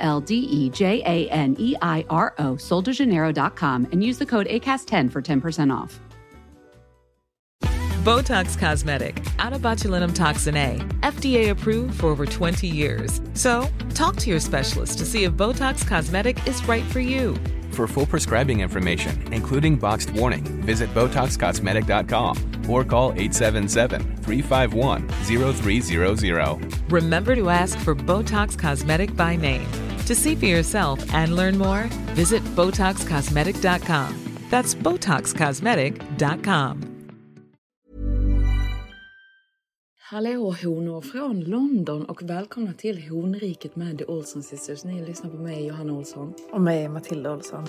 L D E J A N E I R O, soldejaneiro.com, and use the code ACAST10 for 10% off. Botox Cosmetic, out of botulinum toxin A, FDA approved for over 20 years. So, talk to your specialist to see if Botox Cosmetic is right for you. For full prescribing information, including boxed warning, visit BotoxCosmetic.com or call 877-351-0300. Remember to ask for Botox Cosmetic by name. To see for yourself and learn more, visit BotoxCosmetic.com. That's BotoxCosmetic.com. Hallå honor från London och välkomna till Honriket med The Olsen Sisters. Ni lyssnar på mig, Johanna Olsson. Och mig, Matilda Olsson.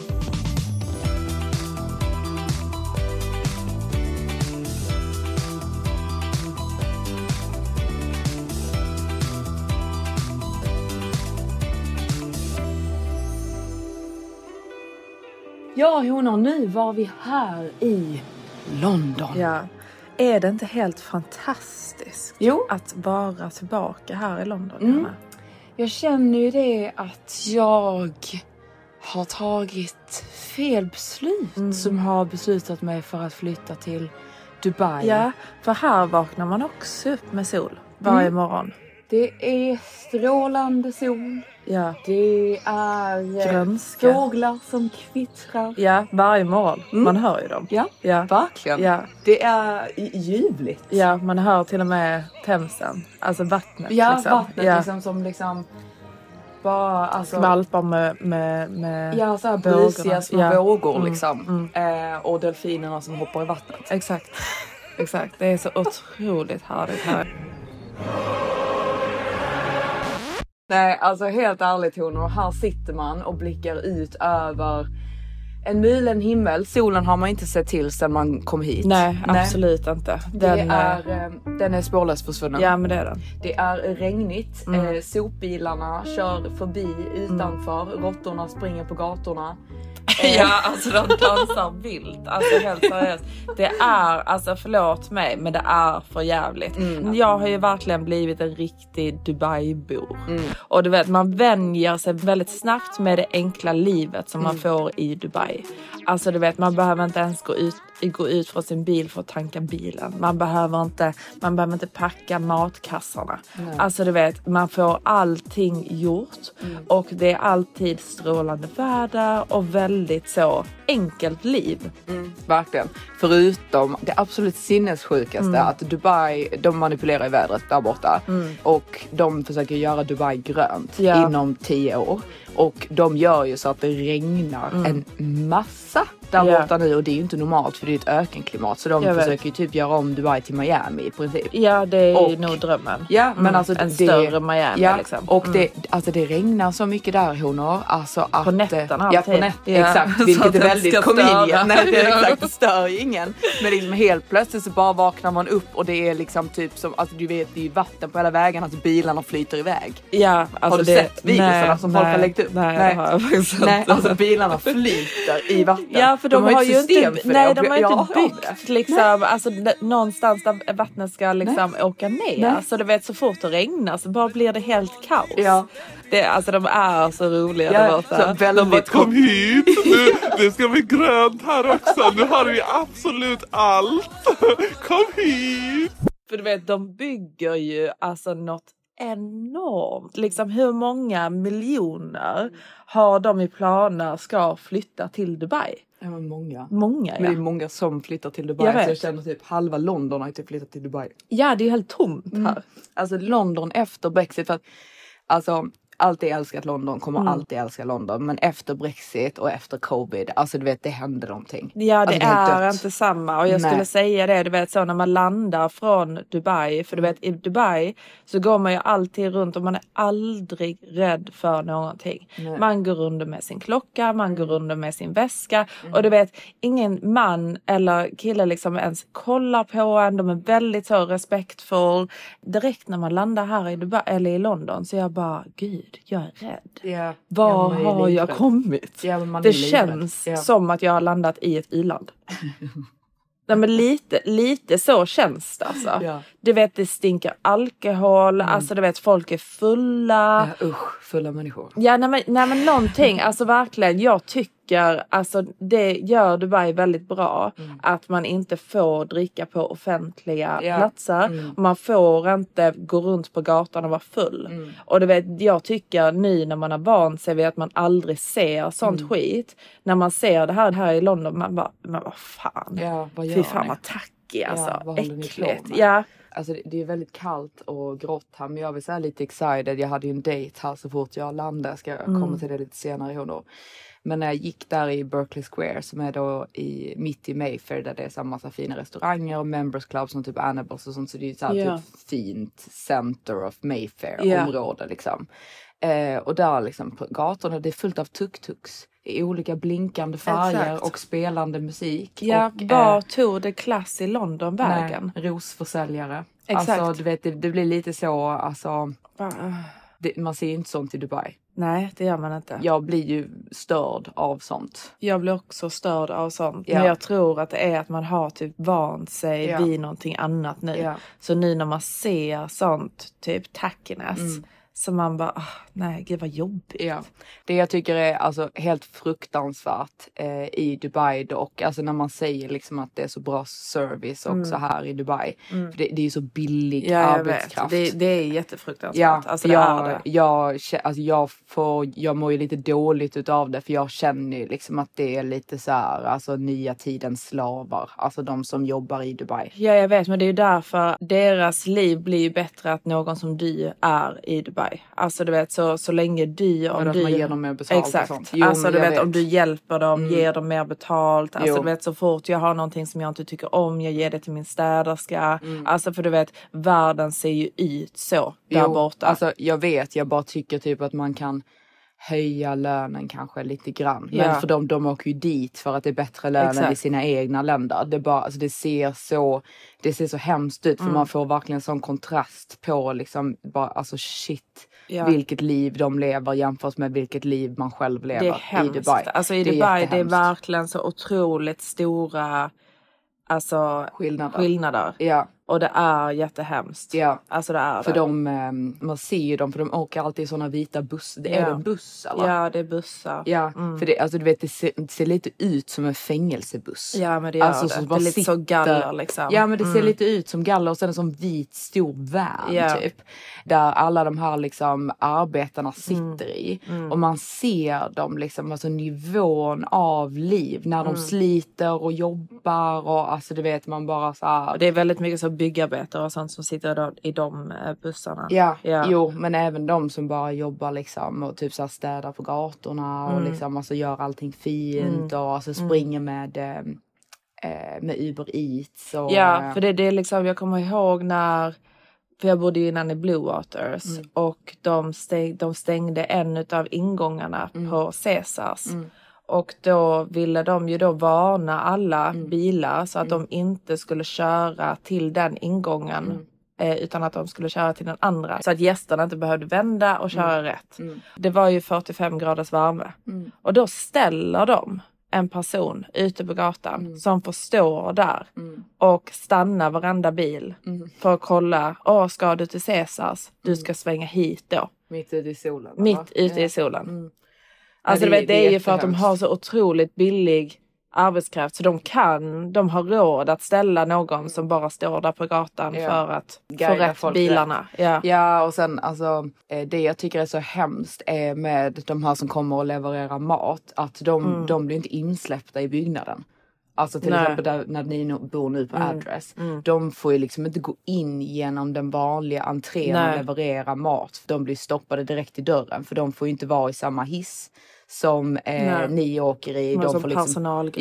Ja honor, nu var vi här i London. Ja. Är det inte helt fantastiskt Jo. att vara tillbaka här i London? Mm. Jag känner ju det att jag har tagit fel beslut som har beslutat mig för att flytta till Dubai. Ja, för här vaknar man också upp med sol varje Mm. morgon. Det är strålande sol. Ja. Det är eh, Grönska. fåglar som kvittrar. ja, varje morgon. Man hör ju dem. Ja, Ja. verkligen. Ja. Det är ljuvligt. ja, man hör till och med Themsen. Alltså vattnet. Ja, liksom. vattnet ja. liksom som liksom bara alltså. Skvalpar med, med, med Ja, så här busiga små Ja. vågor Mm, liksom. Eh, och delfinerna som hoppar i vattnet. Exakt. Exakt. Det är så otroligt härligt här. Nej, alltså helt ärligt honor. Här sitter man och blickar ut över en mulen himmel. Solen har man inte sett till sedan man kom hit. Nej, absolut inte. Det Den, eh, är, eh, den är spårlöst försvunnen. Ja, men det är den. Det är regnigt. Mm. Eh, sopbilarna kör förbi utanför. Råttorna springer på gatorna. Ja, alltså de dansar vilt. Alltså helt seriöst. Det är, alltså förlåt mig, men det är för jävligt. Jag har ju verkligen blivit en riktig Dubai-bor. Och du vet, man vänjer sig väldigt snabbt med det enkla livet som man får i Dubai. Alltså du vet, man behöver inte ens gå ut, gå ut från sin bil för att tanka bilen. Man behöver inte, man behöver inte packa matkassarna. Alltså du vet, man får allting gjort och det är alltid strålande väder och väldigt så enkelt liv. Verkligen. Förutom det absolut sinnessjukaste Mm. att Dubai, de manipulerar i vädret där borta och de försöker göra Dubai grönt Ja. inom tio år. Och de gör ju så att det regnar en massa där. Ja. borta nu och det är ju inte normalt för det är ett ökenklimat så de Jag försöker ju typ göra om Dubai till Miami i princip. Ja, det är Och- nog drömmen. Ja men Mm, alltså en det, större Miami ja, liksom. Och Mm. det, alltså det regnar så mycket där honor. Alltså att, På nätterna Ja alltid. på nätterna, Ja. exakt. Vilket är väldigt comedian. Nej det är Ja. exakt, det stör ju ingen. Men liksom helt plötsligt så bara vaknar man upp och det är liksom typ som, alltså du vet det är vatten på hela vägarna så bilarna flyter iväg. Ja, alltså du det, sett videorna som folk har lagt upp? Nej, Nej. har inte. Nej alltså bilarna flyter i vatten. Ja för de, har, ett ju inte, nej, det. de har ju inte har byggt liksom, alltså, någonstans där vattnet ska liksom åka ner. Så du vet så fort det regnar så bara blir det helt kaos. Ja. Det, alltså de är så roliga Ja, där borta. så väldigt de bara, Kom hit nu, det ska bli grönt här också. Nu har vi absolut allt. Kom hit. För du vet de bygger ju alltså något enormt. Liksom hur många miljoner har de i planer ska flytta till Dubai? Ja, men många. Många Men det är ja. många som flyttar till Dubai. Jag så vet. jag känner typ halva London har ju typ flyttat till Dubai. Ja det är ju helt tomt här. Alltså London efter Brexit. För att, alltså alltid älskat London, kommer Mm. alltid älska London. Men efter Brexit och efter covid, alltså du vet det hände någonting. Ja det Alltså, helt är dött. inte samma och jag Nej. skulle säga det, du vet så när man landar från Dubai, för du vet i Dubai så går man ju alltid runt och man är aldrig rädd för någonting. Man går under med sin klocka, man går under med sin väska och du vet ingen man eller kille liksom ens kollar på en, de är väldigt så respektfull. Direkt när man landar här i Dubai eller i London så jag bara gud, jag är rädd. Ja. Var Ja, har jag kommit? Ja, det känns som att jag har landat i ett iland. Nej men lite, lite så känns det alltså. Ja. Mm. Du vet det stinker alkohol, alltså du vet folk är fulla. Ja, usch, fulla människor. Ja nej men, nej men någonting, alltså verkligen jag tycker alltså det gör Dubai väldigt bra att man inte får dricka på offentliga Mm. Ja. platser. Mm. Och man får inte gå runt på gatan och vara full. Mm. Och du vet jag tycker nu när man har vant sig vid att man aldrig ser sånt Mm. skit. När man ser det här, här i London man bara, men vad fan. Ja, vad gör Fy fan ni? vad tacky alltså. Ja, Äckligt. Ja. Alltså det, det är väldigt kallt och grått här men jag vill säga lite excited. Jag hade ju en dejt här så fort jag landade. Ska jag Mm. komma till det lite senare då. Men när jag gick där i Berkeley Square som är då i, mitt i Mayfair där det är så massa fina restauranger och members clubs som typ Annabels och sånt. Så det är ju så här Ja. typ fint center of Mayfair Ja. område liksom. Eh, och där liksom på gatorna det är fullt av tuk-tuks i olika blinkande färger Exakt. och spelande musik. Ja, och, var eh, tog det klass i London vägen? Nej, rosförsäljare. Exakt. Alltså du vet det, det blir lite så alltså. Det, man ser inte sånt i Dubai. Nej, det gör man inte. Jag blir ju störd av sånt. Jag blir också störd av sånt. Ja. Men jag tror att det är att man har typ vant sig Ja. vid någonting annat nu. Ja. Så nu när man ser sånt, typ tackiness, Mm. Så man bara, ah, nej gud vad jobbigt. Ja. Det jag tycker är alltså helt fruktansvärt eh, i Dubai dock, alltså när man säger liksom att det är så bra service också här i Dubai. För det, det är ju så billig Mm. Ja, arbetskraft. Det, det är jättefruktansvärt. Ja, alltså det jag, det. Jag, alltså jag, får, jag mår ju lite dåligt utav det för jag känner ju liksom att det är lite så här, alltså nya tidens slavar. Alltså de som jobbar i Dubai. Ja, jag vet, men det är ju därför deras liv blir ju bättre att någon som du är i Dubai. Alltså du vet, så, så länge du... Om att du man ger dem mer betalt och Exakt. sånt. Jo, alltså du vet, vet. Mm. om du hjälper dem, ger dem mer betalt. Alltså Jo. du vet, så fort jag har någonting som jag inte tycker om, jag ger det till min städerska. Mm. Alltså för du vet, världen ser ju ut så där Jo, borta. Alltså jag vet, jag bara tycker typ att man kan höja lönen kanske lite grann. Men Ja. för dem, de åker ju dit för att det är bättre lön än i sina egna länder. Det, bara, alltså det, ser så, det ser så hemskt ut för Mm. man får verkligen sån kontrast på liksom bara alltså shit. Ja. Vilket liv de lever jämfört med vilket liv man själv lever det är i. Dubai. Alltså i Det är Dubai det är verkligen så otroligt stora alltså, Skillnader. skillnader. Ja, Och det är jättehemskt. ja. Alltså det är För det. de, ehm, man ser ju dem för de åker alltid i såna vita bussar. Det är Ja. det en buss eller? Ja, det är bussar. Ja, för det, alltså, du vet, det, ser, det ser lite ut som en fängelsebuss. Ja, men det gör Alltså, det. så Det är lite så sitter- galler liksom. Ja men det ser Mm. lite ut som galler och sen en sån vit stor van Ja. typ. Där alla de här liksom arbetarna sitter i. Mm. Och man ser dem liksom, alltså nivån av liv. När Mm. de sliter och jobbar och alltså du vet man bara så här. Det är väldigt mycket så byggarbetare och sånt som sitter i de eh, bussarna. Ja, Ja. jo men även de som bara jobbar liksom och typ så här städar på gatorna och Mm. liksom alltså gör allting fint och alltså springer med eh, eh, med Uber Eats och Ja, eh, för det, det är liksom, jag kommer ihåg när, för jag bodde ju innan i Blue Waters Mm. och de, stäng, de stängde en av ingångarna Mm. på Caesars. Och då ville de ju då varna alla Mm. bilar så att de inte skulle köra till den ingången. Mm. eh, Utan att de skulle köra till den andra. Så att gästerna inte behövde vända och köra Mm. rätt. Det var ju 45 graders värme. Och då ställer de en person ute på gatan Mm. som får stå där och stanna varenda bil för att kolla. Åh, ska du till Caesars? Du ska svänga hit då. mitt ute i solen. va? Mitt ute ja. i solen. Alltså Ja, det, vet, det det är ju för att de har så otroligt billig arbetskraft så de kan, de har råd att ställa någon som bara står där på gatan Ja. för att Guida få rätt folk bilarna. Ja. Ja och sen alltså eh, det jag tycker är så hemskt är med de här som kommer och levererar mat att de, Mm. de blir inte insläppta i byggnaden. Alltså till Nej. exempel där, när ni bor nu på Address. De får ju liksom inte gå in genom den vanliga entrén Nej. och leverera mat. För de blir stoppade direkt i dörren för de får ju inte vara i samma hiss som eh, ni åker i. Men De får liksom,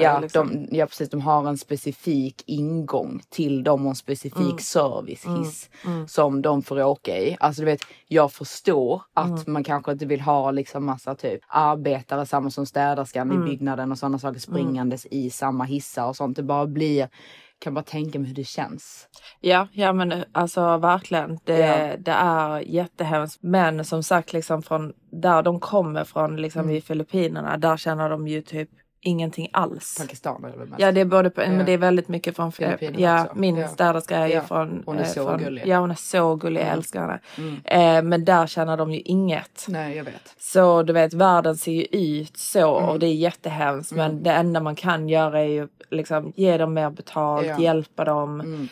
ja, liksom. de, ja precis, de har en specifik ingång till dem och en specifik Mm. servicehiss som de får åka i. Alltså du vet, jag förstår att Mm. man kanske inte vill ha liksom massa typ arbetare, samma som städerskan Mm. i byggnaden och sådana saker springandes i samma hissar och sånt. Det bara blir, kan bara tänka mig hur det känns. Ja, ja men alltså verkligen. Det, Ja. det är jättehemskt. Men som sagt, liksom från där de kommer från, liksom Mm. i Filippinerna, där känner de ju typ ingenting alls. Pakistan är det väl mest? Ja det är både Ja. men det är väldigt mycket från Filippinerna Ja, också. min Ja. städerska är ju Ja. från... Hon är eh, så från, gullig. Ja hon är så gullig, jag Mm. älskar henne. Mm. Eh, men där känner de ju inget. Nej, jag vet. Så du vet världen ser ju ut så Mm. och det är jättehemskt men det enda man kan göra är ju liksom ge dem mer betalt, Ja. hjälpa dem Mm.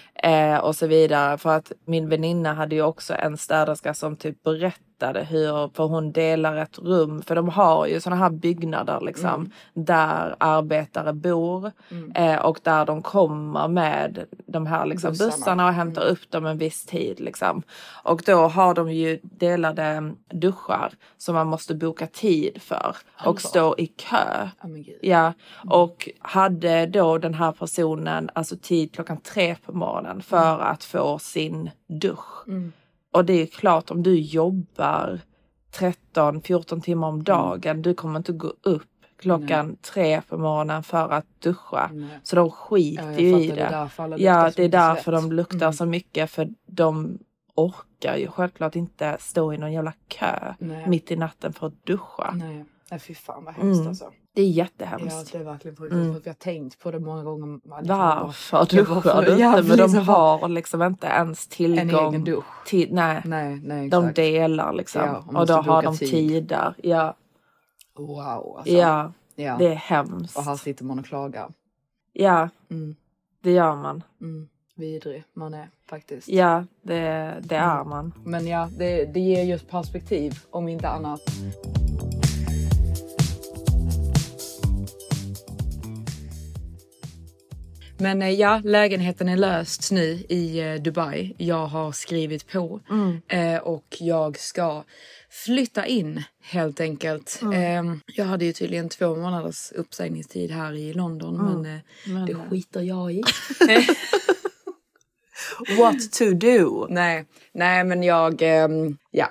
eh, och så vidare. För att min väninna hade ju också en städerska som typ berättade hur, för hon delar ett rum, för de har ju sådana här byggnader liksom Mm. där arbetare bor eh, och där de kommer med de här liksom, Bussarna. bussarna. och hämtar upp dem en viss tid liksom. Och då har de ju delade duschar som man måste boka tid för och stå i kö. Gud. Ja, och hade då den här personen alltså tid klockan tre på morgonen för att få sin dusch. Mm. Och det är klart om du jobbar 13-14 timmar om dagen, du kommer inte gå upp klockan tre på morgonen för att duscha. Nej. Så de skiter Ja, ju i fattar, det är det. därför Ja, det är därför de luktar Mm. så mycket för de orkar ju självklart inte stå i någon jävla kö Nej. mitt i natten för att duscha. Nej, nej fy fan vad hemskt Mm. alltså. Det är Ja, jättehemskt. det är verkligen fruktansvärt. Mm. Vi har tänkt på det många gånger. Varför Jag duschar du Ja, inte? Men de har liksom inte ens En tillgång egen dusch. till... Nej, Nej, nej de delar liksom. Ja, och då har de tid. tider. Ja, Wow alltså. ja, ja. det är hemskt. Och här sitter man och klagar. Ja, Mm. det gör man. Mm. Vidrig man är faktiskt. Ja, det, det är man. Men ja, det, det ger just perspektiv om inte annat. Men eh, ja, lägenheten är löst nu i eh, Dubai. Jag har skrivit på eh, och jag ska flytta in helt enkelt. Eh, jag hade ju tydligen två månaders uppsägningstid här i London men, eh, det skiter jag i. What to do? nej, nej men jag, ehm, ja.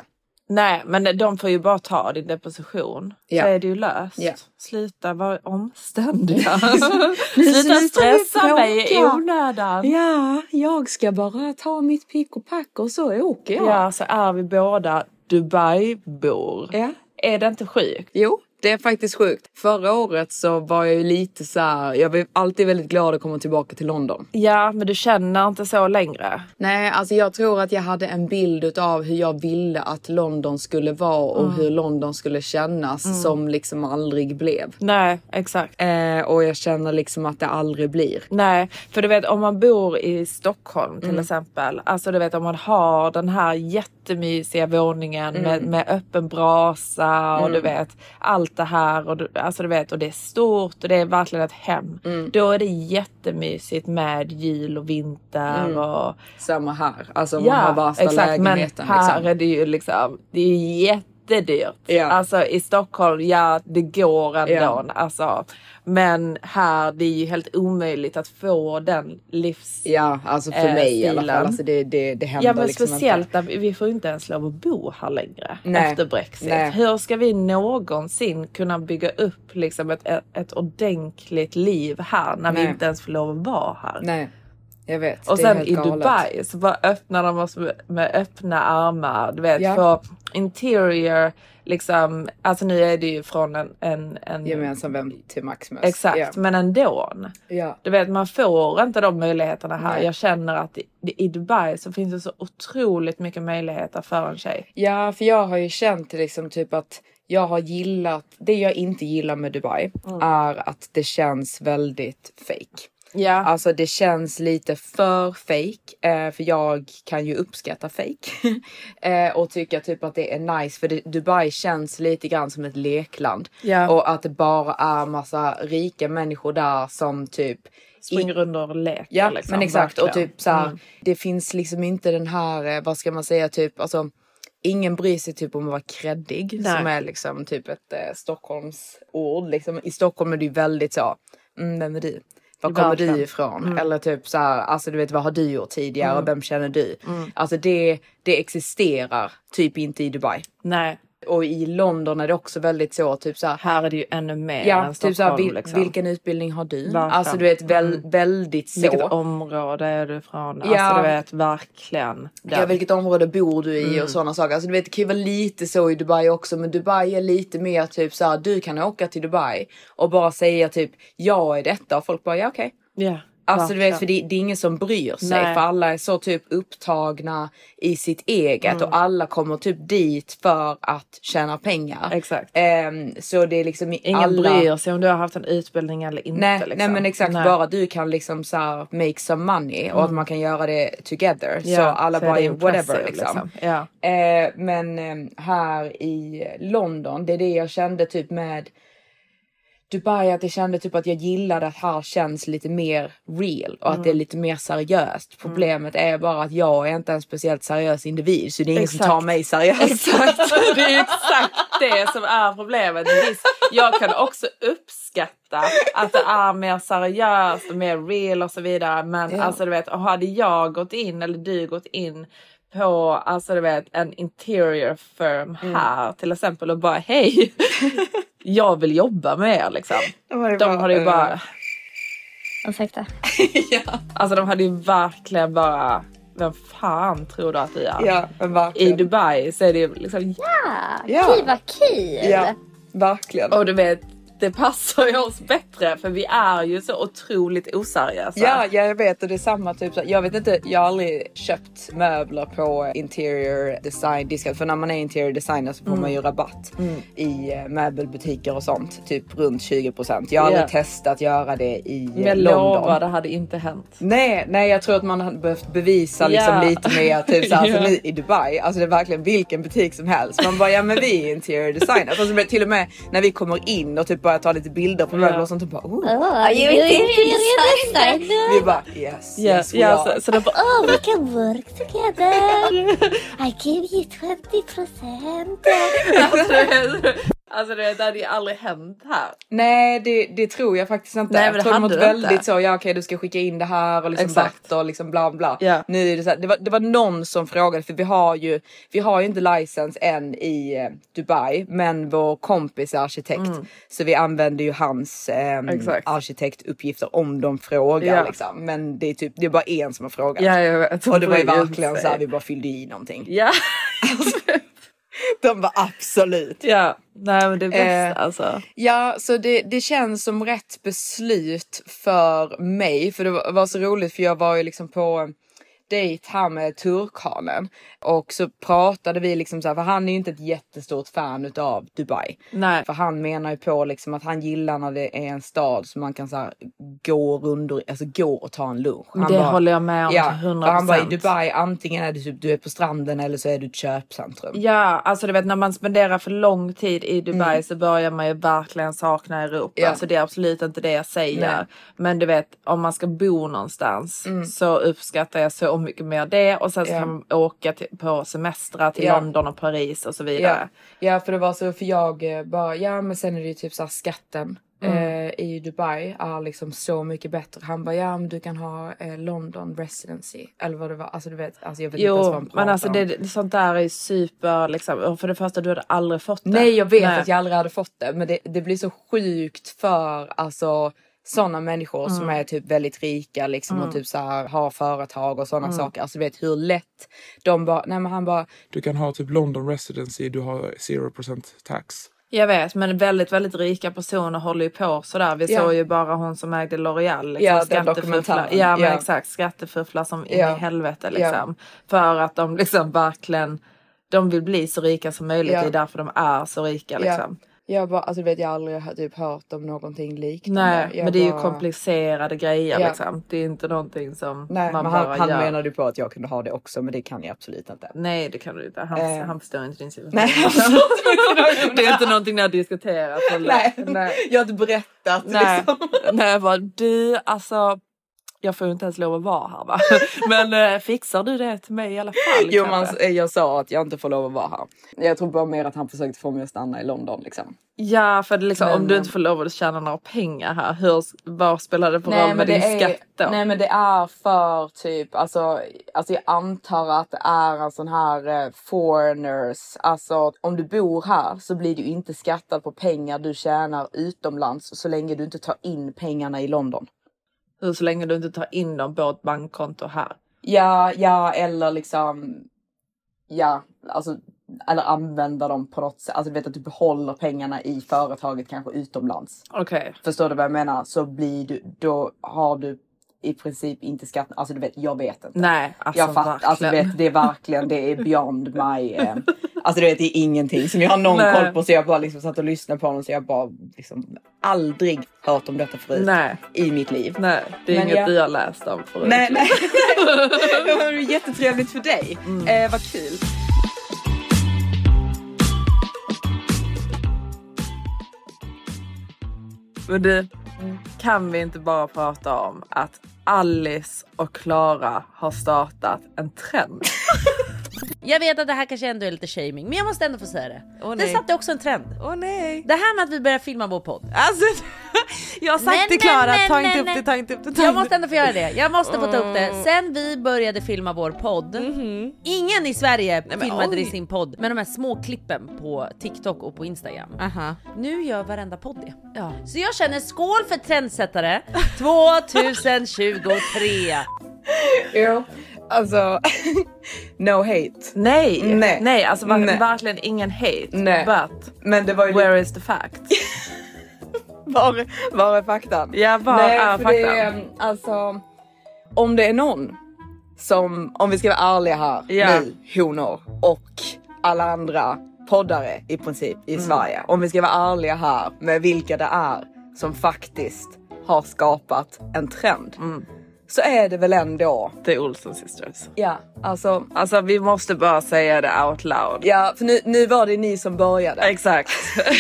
Nej, men de får ju bara ta din deposition. Ja. Så är det ju löst. Ja. Sluta vara omständiga. Sluta stressa mig i onödan. Ja, jag ska bara ta mitt pick och pack och så åker jag. Ja, så är vi båda Dubai-bor. Ja. Är det inte sjukt? Jo, det är faktiskt sjukt. Förra året så var jag ju lite så här, jag var alltid väldigt glad att komma tillbaka till London. Ja, men du känner inte så längre. Nej, alltså jag tror att jag hade en bild av hur jag ville att London skulle vara och hur London skulle kännas som liksom aldrig blev. Nej, exakt. Eh, och jag känner liksom att det aldrig blir. Nej, för du vet om man bor i Stockholm till Mm. exempel. Alltså du vet om man har den här jättemysiga våningen Mm. med, med öppen brasa och du vet allt det här. Och du, alltså du vet och det är stort och det är verkligen ett hem. Mm. Då är det jättemysigt med jul och vinter Mm. och Samma här, alltså man har värsta lägenheten. Men här liksom. är det ju liksom, det är jättedyrt. Ja. Alltså i Stockholm, ja det går ändå. Ja. Alltså, men här, det är ju helt omöjligt att få den livs... Ja, alltså för eh, mig i alla stilen. fall. Alltså det, det, det händer Ja men liksom speciellt inte. vi, vi får inte ens lov att bo här längre Nej. efter Brexit. Nej. Hur ska vi någonsin kunna bygga upp liksom ett, ett, ordentligt liv här när vi Nej. inte ens får lov att vara här? Jag vet. Och sen i galet. Dubai så bara öppnar de oss med, öppna armar. Du vet Ja. för interior liksom, alltså nu är det ju från en, en, en Gemensam vem till Maximus. Exakt, Ja. men ändå. Ja. Du vet man får inte de möjligheterna här. Nej. Jag känner att i, i Dubai så finns det så otroligt mycket möjligheter för en tjej. ja, för jag har ju känt liksom typ att jag har gillat, det jag inte gillar med Dubai Mm. är att det känns väldigt fake. Ja. Alltså det känns lite för fake eh, för jag kan ju uppskatta fake eh, och tycka typ att det är nice för det, Dubai känns lite grann som ett lekland Ja. och att det bara är massa rika människor där som typ Springer runt och leker. Ja liksom, men exakt och verkligen. typ så här, Mm. det finns liksom inte den här, eh, vad ska man säga, typ alltså Ingen bryr sig typ om att vara kreddig Nej. som är liksom typ ett eh, Stockholms ord. Liksom, I Stockholm är det ju väldigt så, mm, vem är du? Var kommer du ifrån? Mm. Eller typ så här, alltså du vet vad har du gjort tidigare Mm. och vem känner du? Mm. Alltså det, det existerar typ inte i Dubai. Nej. Och i London är det också väldigt så typ så här, Här är det ju ännu mer Ja, än typ så här, Stockholm. vil, liksom. vilken utbildning har du? Verkligen. Alltså du vet väl, Mm. väldigt så. Vilket område är du ifrån? Ja. Alltså du vet verkligen. Ja, vilket område bor du i Mm. och sådana saker. Alltså du vet det kan ju vara lite så i Dubai också men Dubai är lite mer typ så här, du kan åka till Dubai och bara säga typ jag är detta och folk bara ja okej. Ja, Alltså du vet för det, det är ingen som bryr sig Nej. för alla är så typ upptagna i sitt eget Mm. och alla kommer typ dit för att tjäna pengar. Exakt. Ehm, så det är liksom Ingen alla... bryr sig om du har haft en utbildning eller inte. Nej, liksom. nej men exakt Nej. bara du kan liksom så här make some money och att Mm. man kan göra det together. Ja, så alla så bara är whatever liksom. liksom. Ja. Eh, men eh, här i London, det är det jag kände typ med Dubai att jag kände typ att jag gillade att här känns lite mer real och att Mm. det är lite mer seriöst. Problemet är bara att jag är inte en speciellt seriös individ så det är ingen som Exakt. tar mig seriöst. Exakt, det är exakt det som är problemet. Visst, jag kan också uppskatta att det är mer seriöst och mer real och så vidare. Men Ja. alltså du vet, hade jag gått in eller du gått in på alltså du vet en interior firm Mm. här till exempel och bara hej, jag vill jobba med er liksom. De De bara, hade ju eh, bara, Ursäkta. alltså de hade ju verkligen bara, vem fan tror du att du är? Ja, men verkligen. I Dubai så är det ju liksom Ja, Ja. gud vad kul! Ja, verkligen. Och du vet, det passar ju oss bättre för vi är ju så otroligt oseriösa. Ja, ja, jag vet och det är samma typ. Jag vet inte, jag har aldrig köpt möbler på interior design disken. För när man är interior designer så får Mm. man ju rabatt i eh, möbelbutiker och sånt. Typ runt 20%. Jag har Ja. aldrig testat göra det i eh, Men London. lovar, det hade inte hänt. Nej, nej, jag tror att man hade behövt bevisa liksom Ja. lite mer. Typ såhär, för nu i Dubai, alltså det är verkligen vilken butik som helst. Man bara, ja men vi är interior designers. Alltså, till och med när vi kommer in och typ börjar ta lite bilder på möbler och sånt. Och bara, oh, Oh, are you? Vi bara, yes, Ja, yes we ja, are. så, så bara, Oh, we can work together. I give you 20 percent. Alltså, alltså vet, det hade ju aldrig hänt här. Nej det, det tror jag faktiskt inte. Nej, men jag det tror de hade det väldigt inte. så, ja okej du ska skicka in det här och liksom batt och liksom bla bla. Ja. Nu det, så här, det, var, det var någon som frågade för vi har ju, vi har ju inte licens än i eh, Dubai men vår kompis är arkitekt så vi använder ju hans eh, Mm. Arkitektuppgifter om de frågar Ja. liksom. Men det är typ, det är bara en som har frågat. Vet. och det var ju verkligen så här, vi bara fyllde i någonting. Ja, De var absolut. ja. Nej men det är bäst Eh, alltså. Ja, så det, det känns som rätt beslut för mig. För det var, var så roligt för jag var ju liksom på dejt här med turkhanen och så pratade vi liksom så här, för han är ju inte ett jättestort fan utav Dubai. Nej. För han menar ju på liksom att han gillar när det är en stad som man kan så här, gå rundor, alltså gå och ta en lunch. Han det håller jag med om ja, till 100%. för Han bara i Dubai antingen är det typ du är på stranden eller så är du ett köpcentrum. Ja, alltså du vet när man spenderar för lång tid i Dubai så börjar man ju verkligen sakna Europa. Mm. Ja. Alltså det är absolut inte det jag säger. Nej. Mm. Men du vet om man ska bo någonstans så uppskattar jag så mycket mer det och sen så Ja. kan man åka till, på semestrar till Ja. London och Paris och så vidare. ja för det var så för jag eh, bara ja men sen är det ju typ så här skatten Mm. eh, i Dubai är liksom så mycket bättre. Han bara ja men du kan ha eh, London residency eller vad det var. Alltså du vet, alltså jag vet inte ens vad Jo, han men pratar alltså om. det, sånt där är ju super liksom. Och för det första du hade aldrig fått det. Nej jag vet Nej. att jag aldrig hade fått det men det, det blir så sjukt för alltså sådana människor som Mm. är typ väldigt rika liksom och typ så här har företag och sådana Mm. saker. Alltså du vet hur lätt de bara, nej men han bara Du kan ha typ London residency, du har 0% tax. Jag vet, men väldigt, väldigt rika personer håller ju på sådär. Vi Ja. såg ju bara hon som ägde L'Oreal. Liksom, skattefufflar. dokumentären. Ja, men exakt. Skattefufflar som in i helvete liksom. För att de liksom verkligen, de vill bli så rika som möjligt. Det är därför de är så rika liksom. Jag bara, alltså du vet jag har aldrig typ hört om någonting liknande. Nej, Jag men det är ju komplicerade grejer Ja. liksom. Det är inte någonting som Nej, man men bara han, han gör. menade ju på att jag kunde ha det också men det kan jag absolut inte. Nej det kan du inte. Han, Eh. han förstår inte din situation. Nej, det är inte någonting ni har diskuterat. eller? Nej, Nej. jag har inte berättat Nej. liksom. Nej jag bara du alltså. Jag får ju inte ens lov att vara här va. Men eh, fixar du det till mig i alla fall? Jo, man, jag sa att jag inte får lov att vara här. Jag tror bara mer att han försökte få mig att stanna i London liksom. Ja för liksom, Men, om du eh, inte får lov att tjäna några pengar här. Hur, vad spelar det för Nej, roll med din är, skatt då? nej men det är för typ, alltså, alltså jag antar att det är en sån här eh, foreigners, alltså om du bor här så blir du inte skattad på pengar du tjänar utomlands så länge du inte tar in pengarna i London. Hur så länge du inte tar in dem på ett bankkonto här. Ja, ja eller liksom, ja, alltså eller använda dem på något sätt. Alltså du vet att du behåller pengarna i företaget kanske utomlands. Okej. Förstår du vad jag menar? Så blir du, då har du i princip inte skatt. Alltså du vet, jag vet inte. Nej alltså jag fattar, alltså, du verkligen. vet, det är verkligen, det är beyond my... Eh, alltså du vet, det är ingenting som jag har någon Nej. koll på. Så jag bara liksom satt och lyssnade på honom så jag bara liksom aldrig hört om detta förut Nej. i mitt liv. Nej, det är Men inget jag- har läst om förut. Nej, nej. det var ju jättetrevligt för dig. Eh, vad kul. Men du, kan vi inte bara prata om att Alice och Klara har startat en trend? Jag vet att det här kanske ändå är lite shaming, men jag måste ändå få säga det. Åh, det nej. satte också en trend. Åh nej! Det här med att vi börjar filma vår podd. Alltså, jag har sagt Nej, till nej, Klara, nej, ta inte nej, upp nej. det, ta inte upp det. ta Jag måste ändå få göra det. Jag måste få ta upp det. Mm. Sen vi började filma vår podd, ingen i Sverige men filmade oj. i sin podd med de här små klippen på TikTok och på Instagram. Aha. Nu gör varenda podd det. Ja. Så jag känner skål för trendsättare 2023. Jo, alltså no hate. Nej, Nej. nej, alltså ver- Nej. verkligen ingen hate. Nej. But Men det var ju where is the fact? var, var är faktan? Ja, var Nej, är faktan? Det, är, alltså, om det är någon som, om vi ska vara ärliga här Ja. nu, honor och alla andra poddare i princip Mm. i Sverige. Om vi ska vara ärliga här med vilka det är som faktiskt har skapat en trend. Mm. Så är det väl ändå, är Olsen Sisters. ja alltså, Alltså vi måste bara säga det out loud. ja för nu, nu var det ni som började. Exakt.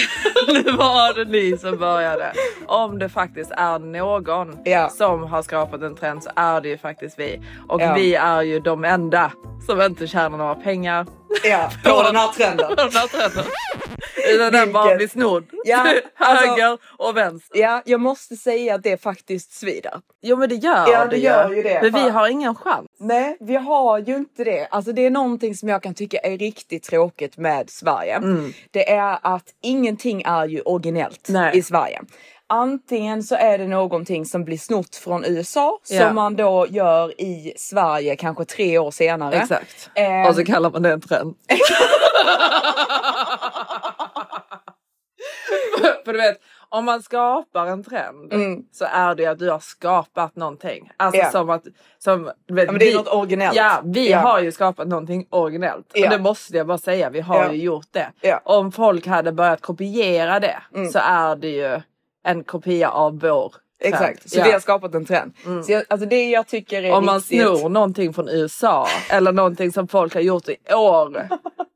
nu var det ni som började. Om det faktiskt är någon Ja. som har skapat en trend så är det ju faktiskt vi. Och Ja. vi är ju de enda som inte tjänar några pengar Ja, på den här trenden. på den här trenden. Den bara Vilket- blir snodd. Ja, alltså- Höger och vänster. Ja, jag måste säga att det faktiskt svider. Jo men det gör Ja, det, det gör ju det. Men vi har ingen chans. Nej, vi har ju inte det. Alltså det är någonting som jag kan tycka är riktigt tråkigt med Sverige. Det är att ingenting är ju originellt Nej. i Sverige. Antingen så är det någonting som blir snott från USA Ja. som man då gör i Sverige kanske tre år senare. Exakt. Ehm, Och så kallar man det en trend. för, du vet, om man skapar en trend Mm. så är det att du har skapat någonting. Alltså Ja. som att, som, vet, Ja, men det är vi, något originellt. Ja, vi Ja. har ju skapat någonting originellt. Ja. Och det måste jag bara säga, vi har ju gjort det. Om folk hade börjat kopiera det Mm. så är det ju en kopia av vår. Exakt, så Ja. vi har skapat en trend. Så jag, alltså det jag tycker är Om man riktigt... snor någonting från USA eller någonting som folk har gjort i år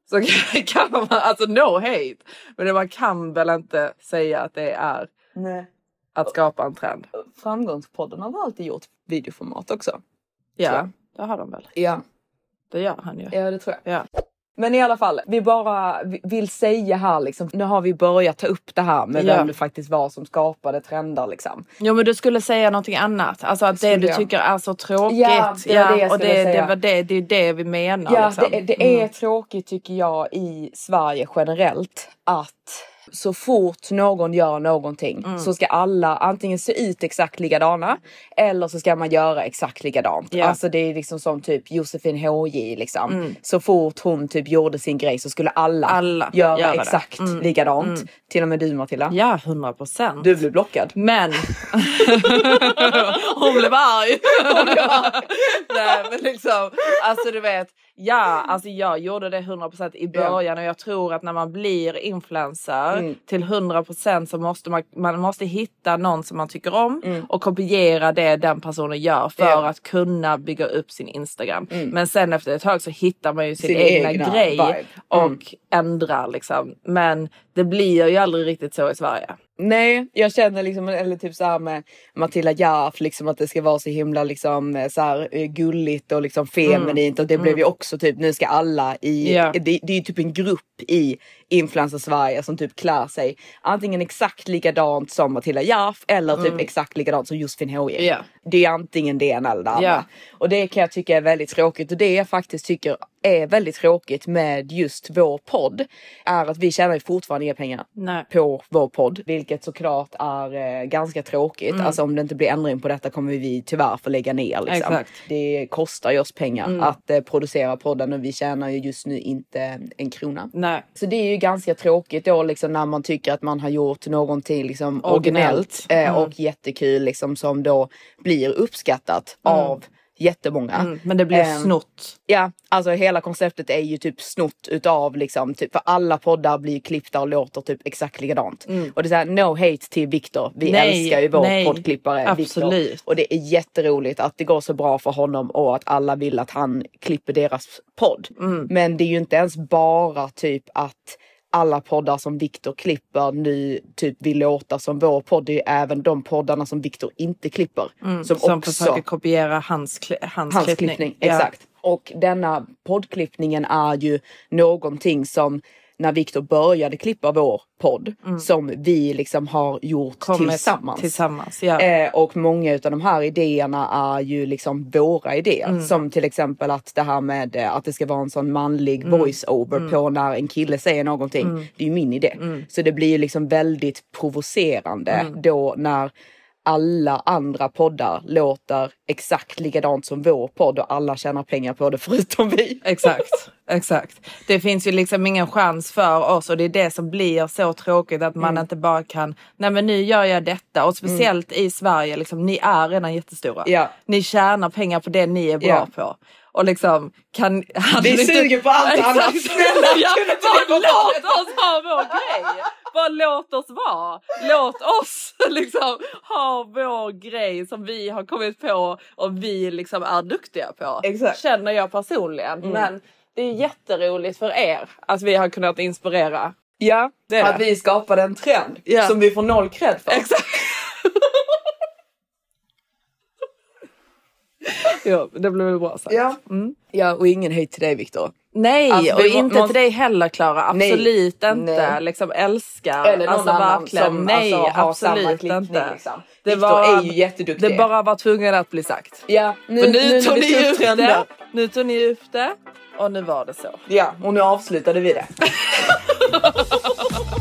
så kan- kan man, alltså no hate, men man kan väl inte säga att det är Nej. att skapa en trend. Framgångspodden har väl alltid gjort videoformat också? Ja, det har de väl. Ja, Det gör han ju. ja det tror jag. Ja. Men i alla fall, vi bara vi- vill säga här liksom, nu har vi börjat ta upp det här med Ja. vem det faktiskt var som skapade trender liksom. Jo men du skulle säga någonting annat, alltså att det du jag? tycker är så tråkigt. Ja, det var det och det, det, var det, det är det vi menar. Ja, liksom. det, det är Mm. tråkigt tycker jag i Sverige generellt att så fort någon gör någonting Mm. så ska alla antingen se ut exakt likadana eller så ska man göra exakt likadant. Ja. Alltså det är liksom som typ Josefin HJ liksom. Så fort hon typ gjorde sin grej så skulle alla, Alla göra göra det. exakt Mm. likadant. Till och med du Matilda. Ja, hundra procent. Du blev blockad. Men hon blev arg. Nej men liksom, alltså du vet, ja alltså jag gjorde det 100% i början och jag tror att när man blir influencer gör till 100% så måste man, man måste hitta någon som man tycker om och kopiera det den personen gör för Ja. att kunna bygga upp sin Instagram. Men sen efter ett tag så hittar man ju sin, Sin egna, egna grej och Mm. ändrar liksom. Men det blir ju aldrig riktigt så i Sverige. Nej, jag känner liksom, eller typ så här med Matilda Järf, liksom att det ska vara så himla liksom så här eh, gulligt och liksom feminint. Och det blev ju också typ, nu ska alla i, Ja. det, det är ju typ en grupp i influencer Sverige som typ klär sig antingen exakt likadant som Matilda Järf eller typ exakt likadant som Josefin H Ja. Det är antingen det ena eller det andra. Ja. Och det kan jag tycka är väldigt tråkigt och det jag faktiskt tycker är väldigt tråkigt med just vår podd är att vi tjänar ju fortfarande inga pengar Nej. på vår podd, vilket såklart är eh, ganska tråkigt. Mm. Alltså om det inte blir ändring på detta kommer vi tyvärr få lägga ner. Liksom. Mm. Det kostar ju oss pengar att eh, producera podden och vi tjänar ju just nu inte en krona. Nej. Så det är ju ganska tråkigt då liksom när man tycker att man har gjort någonting liksom Originellt. eh, Mm. och jättekul liksom som då blir uppskattat av jättemånga. Mm. Men det blir Ehm, snott. Ja, alltså hela konceptet är ju typ snott utav liksom, typ, för alla poddar blir klippta och låter typ exakt likadant. Och det är såhär, no hate till Viktor. Vi Mm. Nej, älskar ju vår nej, poddklippare Viktor. Och det är jätteroligt att det går så bra för honom och att alla vill att han klipper deras podd. Mm. Men det är ju inte ens bara typ att alla poddar som Viktor klipper nu typ vill låta som vår podd. Det är ju även de poddarna som Viktor inte klipper. som, Som också försöker kopiera hans, kli- hans, hans klippning. klippning. Ja. Exakt. Och denna poddklippningen är ju någonting som när Viktor började klippa vår podd som vi liksom har gjort Kommit tillsammans. Tillsammans, ja. Eh, och många av de här idéerna är ju liksom våra idéer. Mm. Som till exempel att det här med eh, att det ska vara en sån manlig Mm. voice-over på när en kille säger någonting. Det är ju min idé. Mm. Så det blir ju liksom väldigt provocerande då när alla andra poddar låter exakt likadant som vår podd och alla tjänar pengar på det förutom vi. Exakt, exakt. Det finns ju liksom ingen chans för oss och det är det som blir så tråkigt att man Mm. inte bara kan, nej men nu gör jag detta och speciellt i Sverige, liksom, ni är redan jättestora. Ja. Ni tjänar pengar på det ni är bra Ja. på. Och liksom kan... Vi ni inte- suger på allt Exakt. annat. Snälla, ja, bara låt oss ha vår grej. Bara låt oss vara. Låt oss liksom ha vår grej som vi har kommit på och vi liksom är duktiga på. Exakt. Känner jag personligen. Men det är jätteroligt för er att vi har kunnat inspirera. Ja, Det är att det. vi skapade en trend Ja. som vi får noll cred för. Exakt. jo, det blev väl bra sagt. Ja. ja, och ingen hate till dig Viktor. Nej, Alltså, och inte måste- till dig heller Klara. Nej. Absolut inte. Nej. Liksom älskar. Eller någon alltså annan verkligen. som Nej, alltså, har samma absolut klippning. inte. Liksom. Det Viktor var- är ju jätteduktig. Det bara var tvungen att bli sagt. Ja, nu, För nu, när tog ni upp det. Nu tog ni upp det. Och nu var det så. Ja, och nu avslutade vi det.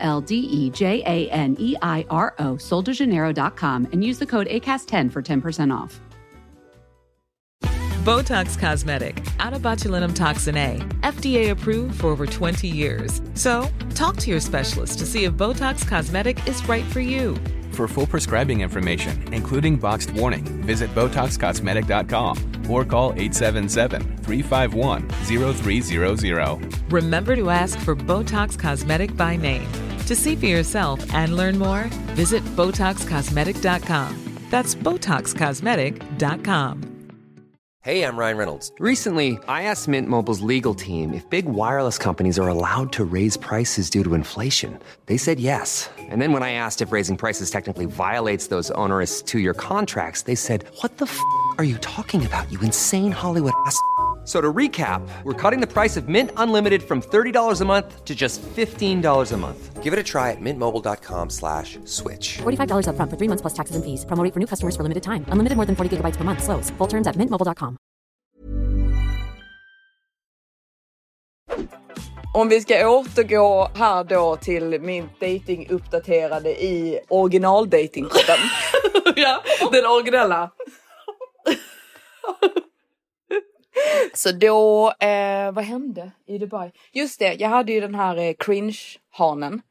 L D E J A N E I R O, soldejaneiro.com, and use the code ACAST10 for 10% off. Botox Cosmetic, out of botulinum toxin A, FDA approved for over 20 years. So, talk to your specialist to see if Botox Cosmetic is right for you. For full prescribing information, including boxed warning, visit BotoxCosmetic.com or call 877-351-0300. Remember to ask for Botox Cosmetic by name. To see for yourself and learn more, visit BotoxCosmetic.com. That's BotoxCosmetic.com. Hey, I'm Ryan Reynolds. Recently, I asked Mint Mobile's legal team if big wireless companies are allowed to raise prices due to inflation. They said yes. And then when I asked if raising prices technically violates those onerous two year contracts, they said, What the f are you talking about, you insane Hollywood ass? So to recap, we're cutting the price of Mint Unlimited from $30 a month to just $15 a month. Give it a try at mintmobile.com slash switch. $45 up front for three months plus taxes and fees. Promoting for new customers for limited time. Unlimited more than 40 gigabytes per month. Slows. Full terms at mintmobile.com. Om vi ska återgå här då till min dating uppdaterade i original dating ja, den originella. Så då, eh, vad hände i Dubai? Just det, jag hade ju den här eh, cringe-hanen.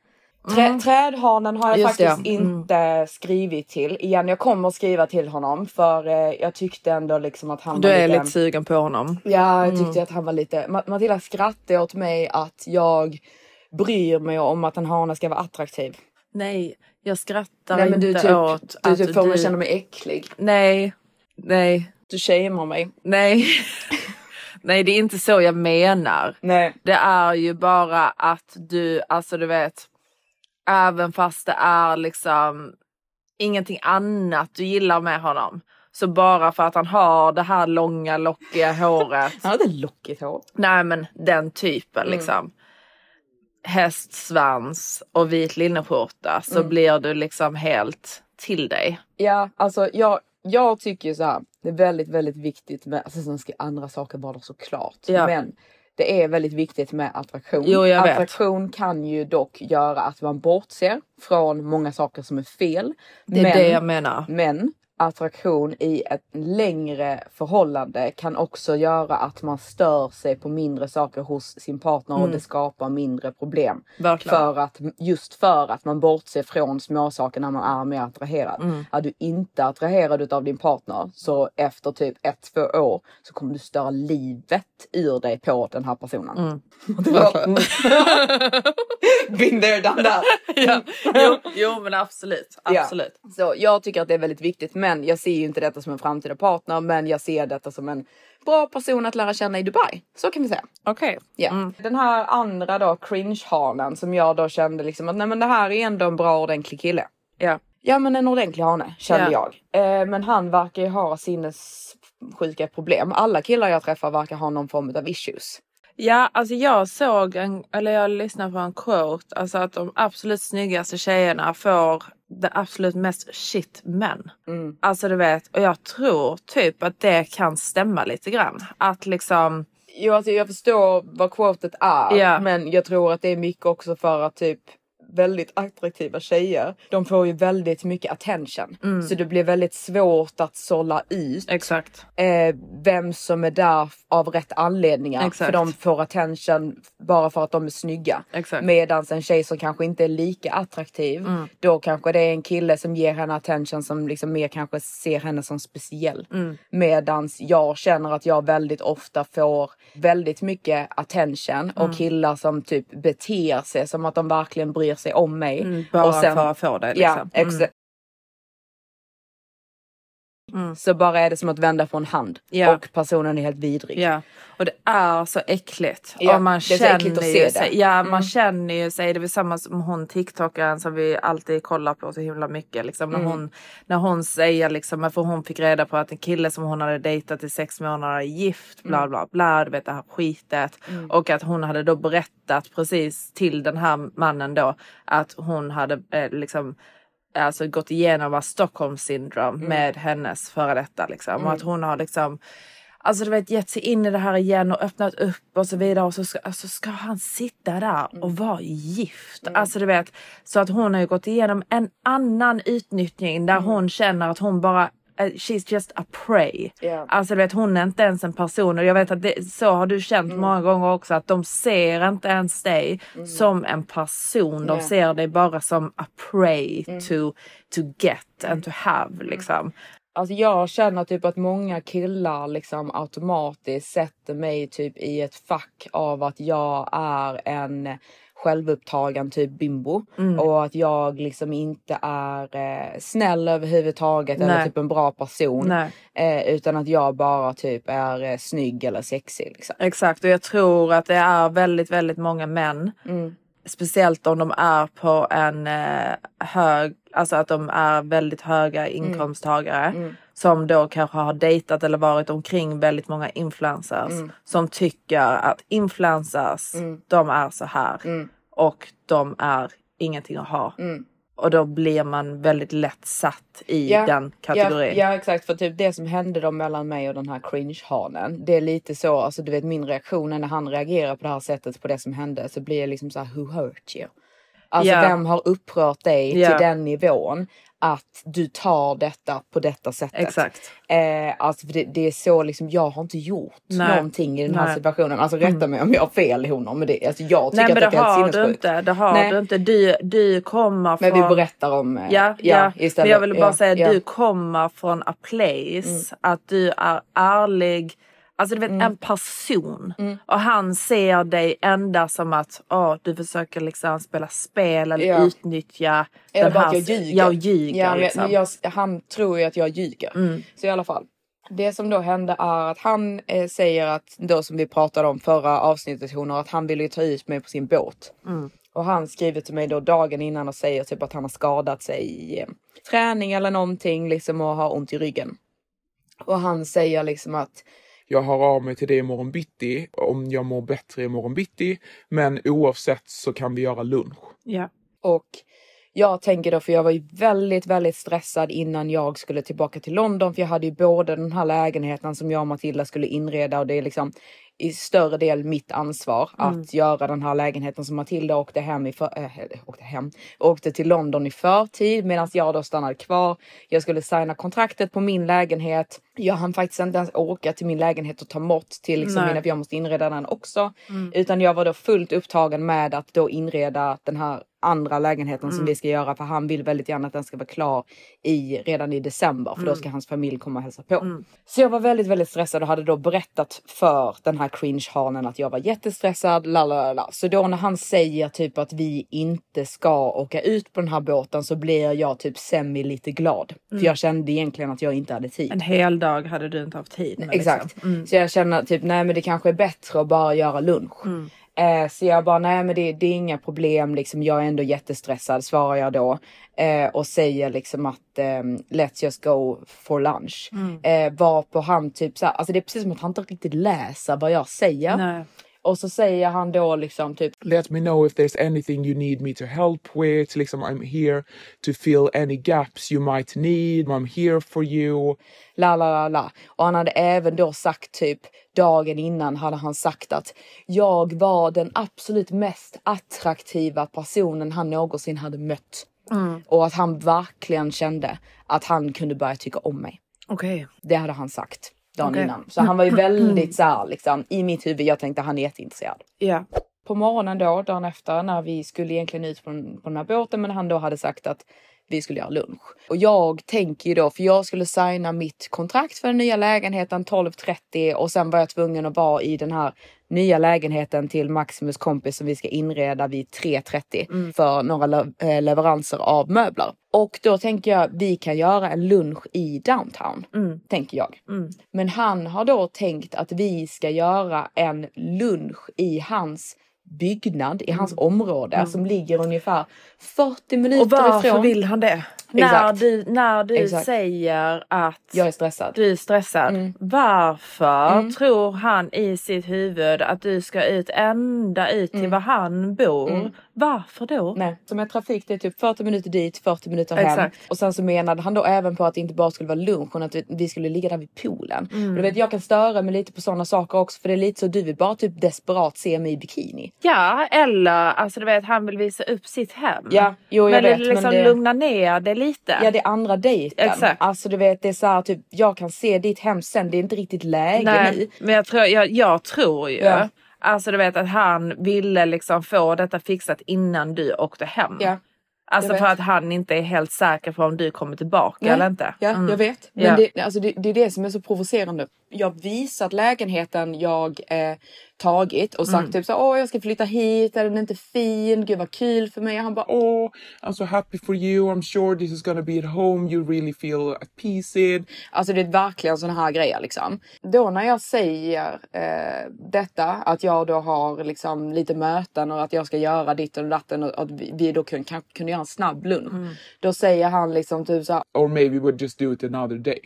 Trä, Mm. Trädhanen har jag Just det, faktiskt ja. Mm. inte skrivit till. Igen, jag kommer skriva till honom för eh, jag tyckte ändå liksom att han Du var är lite... lite sugen på honom. Ja, jag Mm. tyckte att han var lite... Ma- Matilda skrattade åt mig att jag bryr mig om att en hane ska vara attraktiv. Nej, jag skrattar Nej, men inte du typ, åt du att typ får mig du... känna mig äcklig. Nej, nej, Du shamear mig. nej. nej, det är inte så jag menar. Nej. Det är ju bara att du, alltså du vet, även fast det är liksom ingenting annat du gillar med honom. Så bara för att han har det här långa lockiga håret. Han hade lockigt hår. Nej men den typen Mm. liksom. Hästsvans och vit linneskjorta så Mm. blir du liksom helt till dig. Ja, alltså jag, jag tycker ju så här. Det är väldigt, väldigt viktigt med, alltså sen ska andra saker vara såklart. Ja. Men det är väldigt viktigt med attraktion. Jo, jag vet. attraktion kan ju dock göra att man bortser från många saker som är fel. Det är det jag menar. Men attraktion i ett längre förhållande kan också göra att man stör sig på mindre saker hos sin partner och Mm. det skapar mindre problem. Verkligen. För att, just för att man bortser från småsaker när man är mer attraherad. Mm. Är du inte attraherad av din partner så efter typ ett, två år så kommer du störa livet ur dig på den här personen. Mm. Och mm. Been there, done that. ja. jo, jo men absolut. absolut. Ja. Så jag tycker att det är väldigt viktigt men jag ser ju inte detta som en framtida partner men jag ser detta som en bra person att lära känna i Dubai. Så kan vi säga. Okej. Ja. Den här andra då cringe-hanen som jag då kände liksom att nej men det här är ändå en bra ordentlig kille. Ja. Ja men en ordentlig hane kände Ja. jag. Eh, men han verkar ju ha sinnessjuka problem. Alla killar jag träffar verkar ha någon form av issues. Ja, alltså jag såg, en, eller jag lyssnade på en quote, alltså att de absolut snyggaste tjejerna får det absolut mest shit män. Mm. Alltså du vet, och jag tror typ att det kan stämma lite grann. Att liksom, Jo alltså jag förstår vad quotet är Ja. men jag tror att det är mycket också för att typ väldigt attraktiva tjejer, de får ju väldigt mycket attention. Mm. Så det blir väldigt svårt att sålla ut exakt. eh, vem som är där av rätt anledningar. Exakt. För de får attention bara för att de är snygga. Exakt. Medan en tjej som kanske inte är lika attraktiv, Mm. då kanske det är en kille som ger henne attention som liksom mer kanske ser henne som speciell. Mm. Medans jag känner att jag väldigt ofta får väldigt mycket attention och Mm. killar som typ beter sig som att de verkligen bryr sig om mig. Mm, bara och sen, för att få det Ja, liksom. Mm. exakt. Mm. Så bara är det som att vända på en hand Ja. och personen är helt vidrig. Ja, och det är så äckligt. Ja, och man känner ju sig, det. Ja, Mm. man känner ju sig. Det är samma som hon TikTokaren som vi alltid kollar på så himla mycket. Liksom, när, Mm. hon, när hon säger liksom, för hon fick reda på att en kille som hon hade dejtat i sex månader är gift, bla Mm. bla bla, du vet det här skitet. Mm. Och att hon hade då berättat precis till den här mannen då att hon hade eh, liksom alltså gått igenom vad Stockholm syndrom Mm. med hennes före detta liksom. Mm. Och att hon har liksom Alltså du vet gett sig in i det här igen och öppnat upp och så vidare och så ska, alltså, ska han sitta där Mm. och vara gift. Alltså du vet så att hon har ju gått igenom en annan utnyttjning där hon känner att hon bara She's just a prey. Ja. Alltså du vet hon är inte ens en person och jag vet att det, så har du känt Mm. många gånger också att de ser inte ens dig som en person. De Nej. ser dig bara som a prey Mm. to, to get and to have liksom. Alltså jag känner typ att många killar liksom automatiskt sätter mig typ i ett fack av att jag är en självupptagen typ bimbo Mm. och att jag liksom inte är eh, snäll överhuvudtaget eller Nej. typ en bra person eh, utan att jag bara typ är eh, snygg eller sexig liksom. Exakt och jag tror att det är väldigt, väldigt många män. Mm. Speciellt om de är på en eh, hög, alltså att de är väldigt höga inkomsttagare. Mm. Som då kanske har dejtat eller varit omkring väldigt många influencers. Mm. Som tycker att influencers, Mm. de är så här. Mm. Och de är ingenting att ha. Mm. Och då blir man väldigt lätt satt i Ja, den kategorin. Ja, ja exakt för typ det som hände då mellan mig och den här cringe-hanen. Det är lite så, alltså du vet min reaktion är när han reagerar på det här sättet på det som hände så blir det liksom så här who hurt you? Alltså Ja. vem har upprört dig Ja. till den nivån att du tar detta på detta sättet? Exakt. Eh, alltså det, det är så liksom, jag har inte gjort Nej. någonting i den här Nej. situationen. Alltså rätta mig om jag har fel honom men det, alltså, jag tycker Nej men att det det är helt har du sinnessjukt. inte. Det har Nej. du inte. Du, du kommer Men från... vi berättar om... eh, Ja, ja. istället. men jag vill bara Ja, säga ja. du kommer från a place. Att du är ärlig. Alltså du vet Mm. en person. Och han ser dig enda som att åh, du försöker liksom spela spel eller Ja. utnyttja Eller bara här... att jag ljuger. Jag ljuger Ja, liksom. jag, han tror ju att jag ljuger. Så i alla fall. Det som då hände är att han eh, säger att, då som vi pratade om förra avsnittet Honor, att han ville ta ut mig på sin båt. Och han skriver till mig då dagen innan och säger typ att han har skadat sig i eh, träning eller någonting liksom och har ont i ryggen. Och han säger liksom att Jag hör av mig till dig imorgon bitti om jag mår bättre imorgon bitti. Men oavsett så kan vi göra lunch. Ja. Och jag tänker då, för jag var ju väldigt, väldigt stressad innan jag skulle tillbaka till London. För jag hade ju både den här lägenheten som jag och Matilda skulle inreda och det är liksom i större del mitt ansvar Mm. att göra den här lägenheten som Matilda åkte hem i för, äh, åkte hem, åkte till London i förtid medan jag då stannade kvar. Jag skulle signa kontraktet på min lägenhet. Jag hann faktiskt inte ens åka till min lägenhet och ta mått till liksom Nej. mina, för jag måste inreda den också. Mm. Utan jag var då fullt upptagen med att då inreda den här andra lägenheten som Mm. vi ska göra för han vill väldigt gärna att den ska vara klar i, redan i december för då Mm. ska hans familj komma och hälsa på. Så jag var väldigt, väldigt stressad och hade då berättat för den här cringe-hanen att jag var jättestressad, la la la, la. Så då när han säger typ att vi inte ska åka ut på den här båten så blir jag typ semi lite glad. Mm. För jag kände egentligen att jag inte hade tid. En hel dag hade du inte haft tid med. Exakt. Liksom. Mm. Så jag känner typ, nej men det kanske är bättre att bara göra lunch. Mm. Eh, så jag bara, nej men det, det är inga problem, liksom, jag är ändå jättestressad, svarar jag då. Eh, och säger liksom att ehm, let's just go for lunch. Mm. Eh, varpå han typ så här, alltså det är precis som att han inte riktigt läser vad jag säger. Nej. Och så säger han då liksom typ Let me know if there's anything you need me to help with. Liksom, I'm here to fill any gaps you might need. I'm here for you. la la la la. Och han hade även då sagt typ dagen innan hade han sagt att jag var den absolut mest attraktiva personen han någonsin hade mött. Mm. Och att han verkligen kände att han kunde börja tycka om mig. Okej. Det hade han sagt dagen Okej. innan. Så han var ju väldigt så här liksom i mitt huvud. Jag tänkte han är jätteintresserad. Ja. På morgonen då, dagen efter, när vi skulle egentligen ut på på den här båten, men han då hade sagt att vi skulle göra lunch. Och jag tänker ju då, för jag skulle signa mitt kontrakt för den nya lägenheten 12.30 och sen var jag tvungen att vara i den här nya lägenheten till Maximus kompis som vi ska inreda vid 3.30 för några le- eh, leveranser av möbler. Och då tänker jag, vi kan göra en lunch i downtown, tänker jag. Men han har då tänkt att vi ska göra en lunch i hans byggnad, i hans område som ligger ungefär 40 minuter Och varför ifrån. vill han det? När du, när du Exakt. säger att Jag är stressad. du är stressad. Mm. Varför tror han i sitt huvud att du ska ut ända ut till var han bor? Mm. Varför då? Nej, som med trafik det är typ 40 minuter dit, 40 minuter hem. Exakt. Och sen så menade han då även på att det inte bara skulle vara lunch utan att vi skulle ligga där vid poolen. Mm. Och du vet, jag kan störa mig lite på sådana saker också för det är lite så du vill bara typ desperat se mig i bikini. Ja, eller alltså du vet han vill visa upp sitt hem. Ja, jo jag men vet. det liksom men det... lugna ner det lite. Ja det är andra dejten. Exakt. Alltså du vet det är så här, typ jag kan se ditt hem sen, det är inte riktigt läge Nej, nu. men jag tror, jag, jag tror ju. Ja. Alltså du vet att han ville liksom få detta fixat innan du åkte hem. Ja. Alltså för att han inte är helt säker på om du kommer tillbaka Nej. eller inte. Ja, Mm. jag vet. Men Ja. det, alltså det, det är det som är så provocerande. Jag visat lägenheten jag eh, tagit och sagt Mm. typ så åh jag ska flytta hit, är den inte fin? Gud vad kul för mig. Och han bara Oh, I'm so happy for you. I'm sure this is gonna be at home. You really feel at peace in. Alltså det är verkligen sådana här grejer liksom. Då när jag säger eh, detta, att jag då har liksom lite möten och att jag ska göra ditten och datten och att vi, då kanske kunde göra en snabb lunch. Då säger han liksom typ så Or maybe we'll just do it another day.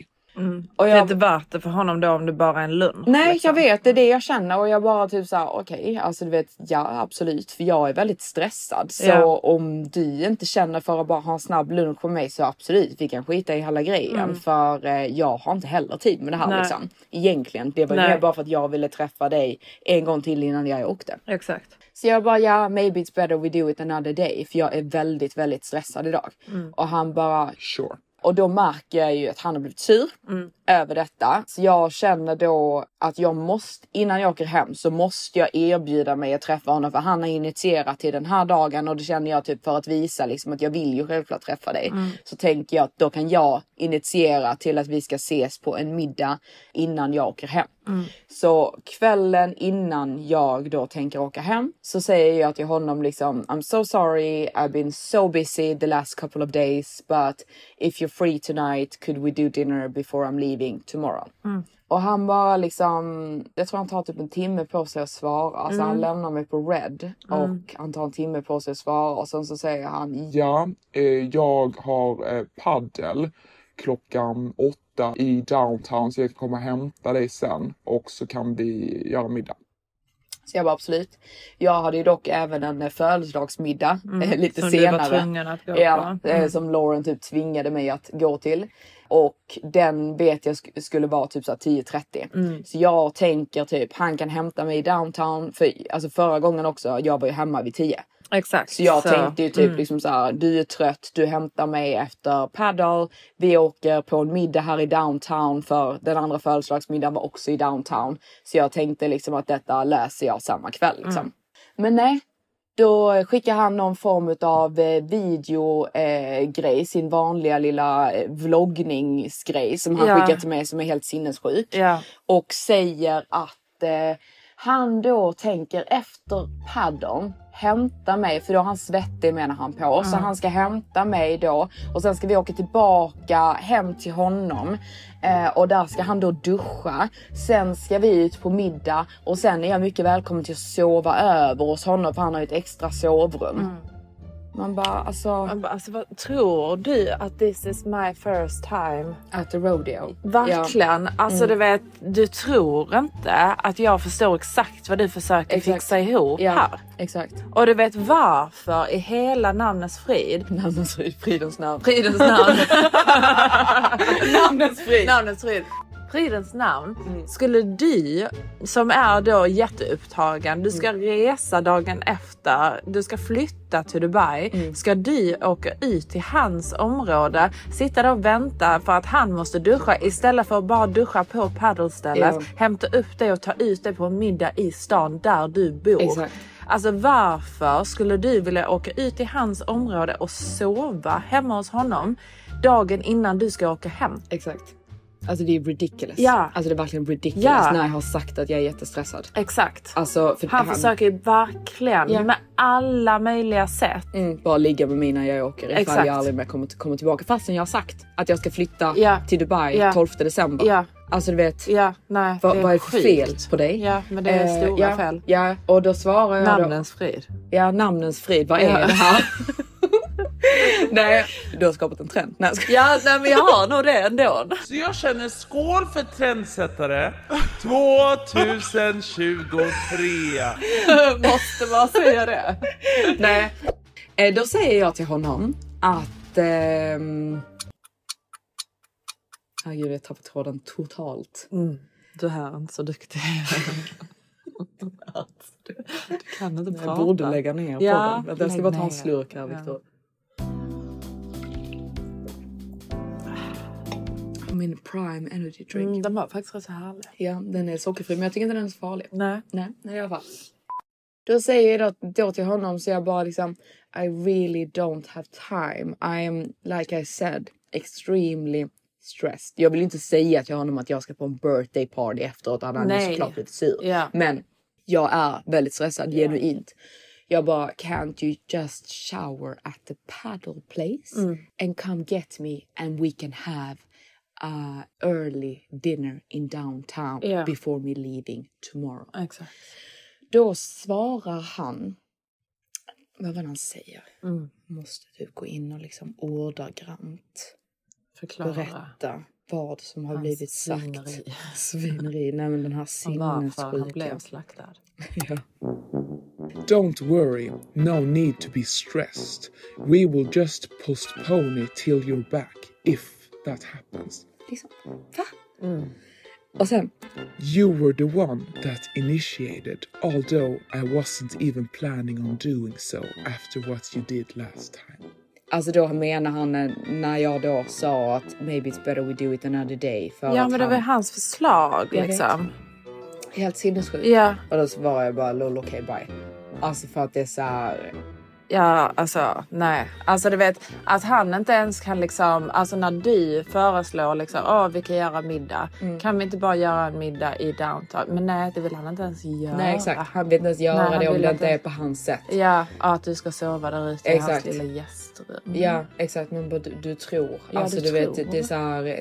Och det är inte värt det för honom då om det bara är en lunch. Nej liksom. jag vet, det är det jag känner och jag bara typ såhär okej, alltså du vet ja absolut för jag är väldigt stressad så Ja. om du inte känner för att bara ha en snabb lunch med mig så absolut vi kan skita i hela grejen Mm. för eh, jag har inte heller tid med det här Nej. liksom. Egentligen, det var mer bara för att jag ville träffa dig en gång till innan jag åkte. Exakt. Så jag bara ja, maybe it's better we do it another day för jag är väldigt, väldigt stressad idag. Mm. Och han bara Sure. Och då märker jag ju att han har blivit sur över detta. Så jag känner då att jag måste, innan jag åker hem så måste jag erbjuda mig att träffa honom för han har initierat till den här dagen och det känner jag typ för att visa liksom att jag vill ju självklart träffa dig. Så tänker jag att då kan jag initiera till att vi ska ses på en middag innan jag åker hem. Så kvällen innan jag då tänker åka hem så säger jag till honom liksom I'm so sorry I've been so busy the last couple of days but if you're free tonight could we do dinner before I'm leaving tomorrow? Och han bara liksom, jag tror han tar typ en timme på sig att svara. Så han lämnar mig på red och han tar en timme på sig att svara. Och sen så säger han Ja, eh, jag har eh, paddel klockan åtta i downtown så jag kan komma och hämta dig sen och så kan vi göra middag. Så jag bara absolut. Jag hade ju dock även en eh, födelsedagsmiddag eh, lite Som du var senare. tvungen att gå ja, på. eh, Mm. Som Lauren typ tvingade mig att gå till. Och den vet jag sk- skulle vara typ så här 10.30. Mm. Så jag tänker typ han kan hämta mig i downtown. För alltså förra gången också, jag var ju hemma vid 10. Exakt. Så jag Så, tänkte ju typ mm. liksom så här, du är trött, du hämtar mig efter paddle. Vi åker på en middag här i downtown för den andra födelsedagsmiddagen var också i downtown. Så jag tänkte liksom att detta läser jag samma kväll liksom. Mm. Men nej, då skickar han någon form av eh, videogrej, eh, grej, sin vanliga lilla eh, vloggningsgrej som han Ja. skickar till mig som är helt sinnessjuk. Ja. Och säger att eh, han då tänker efter paddeln hämta mig, för då är han svettig menar han på. Så han ska hämta mig då och sen ska vi åka tillbaka hem till honom. Eh, och där ska han då duscha. Sen ska vi ut på middag och sen är jag mycket välkommen till att sova över hos honom för han har ju ett extra sovrum. Man bara alltså... Man bara, Alltså, vad, tror du att this is my first time? At the rodeo. Verkligen. Alltså Mm. du vet, du tror inte att jag förstår exakt vad du försöker Exakt. fixa ihop Ja, här. exakt. Och du vet varför i hela namnens frid. Namnens frid, fridens namn. Fridens namn. Namnens frid. Namnens frid. Fridens namn. Mm. Skulle du som är då jätteupptagen, du ska Mm. resa dagen efter, du ska flytta till Dubai. Mm. Ska du åka ut till hans område, sitta där och vänta för att han måste duscha istället för att bara duscha på paddelstället, Ja. hämta upp dig och ta ut dig på en middag i stan där du bor. Exakt. Alltså varför skulle du vilja åka ut i hans område och sova hemma hos honom dagen innan du ska åka hem? Exakt. Alltså det är ridiculous. Ja. Alltså det är verkligen ridiculous Ja. när jag har sagt att jag är jättestressad. Exakt. Alltså för Han försöker ju verkligen Ja. med alla möjliga sätt. mm, bara ligga med mig när jag åker ifall Exakt. jag aldrig mer kommer, kommer tillbaka. Fastän jag har sagt att jag ska flytta Ja. till Dubai Ja. 12 december. Ja. Alltså du vet. Ja, nej. Vad, vad är för fel på dig? Ja, men det är Eh, stora ja, fel. Ja, och då svarar jag Namnens frid. då. Ja, namnens frid. Vad är det här? Nej, du har skapat en trend. Nej, jag skojar. Ja, nej, men jag har nog det ändå. Så jag känner skål för trendsättare 2023. Måste man säga det? Nej. Eh, Då säger jag till honom att... ehm, Herregud, jag tappade tråden totalt. Mm. Du är inte så duktig. du, du kan inte prata. Jag borde lägga ner Ja, podden. Jag ska bara ta en slurk här, Ja. Min prime energy drink. Mm, den var faktiskt rätt så härlig. Ja, den är sockerfri men jag tycker inte den är så farlig. Nej. Nej, nej i alla fall. Då säger jag då, då till honom så jag bara liksom I really don't have time. I am like I said extremely stressed. Jag vill inte säga till honom att jag ska på en birthday party efteråt. Han Nej. såklart blivit sur. Ja. Men jag är väldigt stressad genuint. Jag bara can't you just shower at the paddle place Mm. and come get me and we can have a early dinner in downtown Ja. before me leaving tomorrow. Exakt. Då svarar han, vad var det han säger? Mm. Måste du gå in och liksom ordagrant Förklara. berätta vad som har blivit sagt. svineri. Svineri. Nej men den här Och varför han blev slaktad. Ja. Don't worry, no need to be stressed. We will just postpone it till you're back, if that happens. Liksom, va? Och sen, You were the one that initiated, although I wasn't even planning on doing so after what you did last time. alltså då menar han när jag då sa att maybe it's better we do it another day. För Ja men det han, var hans förslag liksom. Helt sinnessjukt. Ja. Och då svarade jag bara lol okej bye. Alltså för att det är så här. Ja, alltså nej. Alltså du vet att han inte ens kan liksom, alltså när du föreslår liksom, åh vi kan göra middag. Mm. Kan vi inte bara göra en middag i downtown? Men nej, det vill han inte ens göra. Nej exakt. Han vill inte ens göra Nej, det om det inte- är på hans sätt. Ja, att du ska sova där ute i hans lilla gästrum. Ja exakt men du, du tror. Ja, alltså du du, vet tror. det är så här. eh,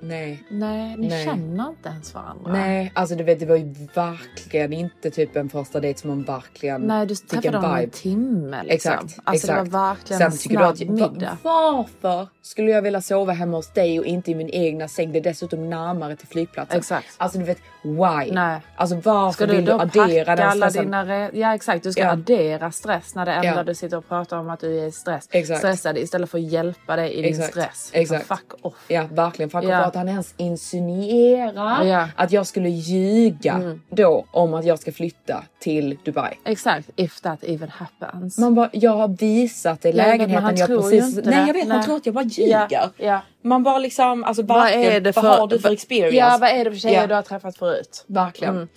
Nej. Nej, ni Nej. känner inte ens varandra. Nej, alltså du vet det var ju verkligen inte typ en första dejt som man verkligen Nej, du fick träffade en honom en vibe. timme liksom. Exakt, Alltså det exakt. var verkligen Sen en snabb att, middag. va- varför skulle jag vilja sova hemma hos dig och inte i min egna säng? Det är dessutom närmare till flygplatsen. Exakt. Alltså du vet, why? Nej. Alltså varför Ska du vill du addera den alla stressen? Re- ja exakt, du ska Ja. addera stress när det enda Ja. du sitter och pratar om att du är stress. Exakt. stressad istället för att hjälpa dig i din Exakt. stress. Exakt. Så fuck off. Ja verkligen. Fuck Ja. off att han ens insinuerar Ja. att jag skulle ljuga Mm. då om att jag ska flytta till Dubai. Exakt, if that even happens. Man bara, jag har visat dig Ja, jag vet, lägenheten jag precis... Nej det. jag vet, Nej. han tror att jag bara ljuger. Ja, ja. Man bara liksom, alltså Vad är det för, vad har du för experience? Ja, vad är det för tjejer Ja. du har träffat förut? Verkligen. Mm.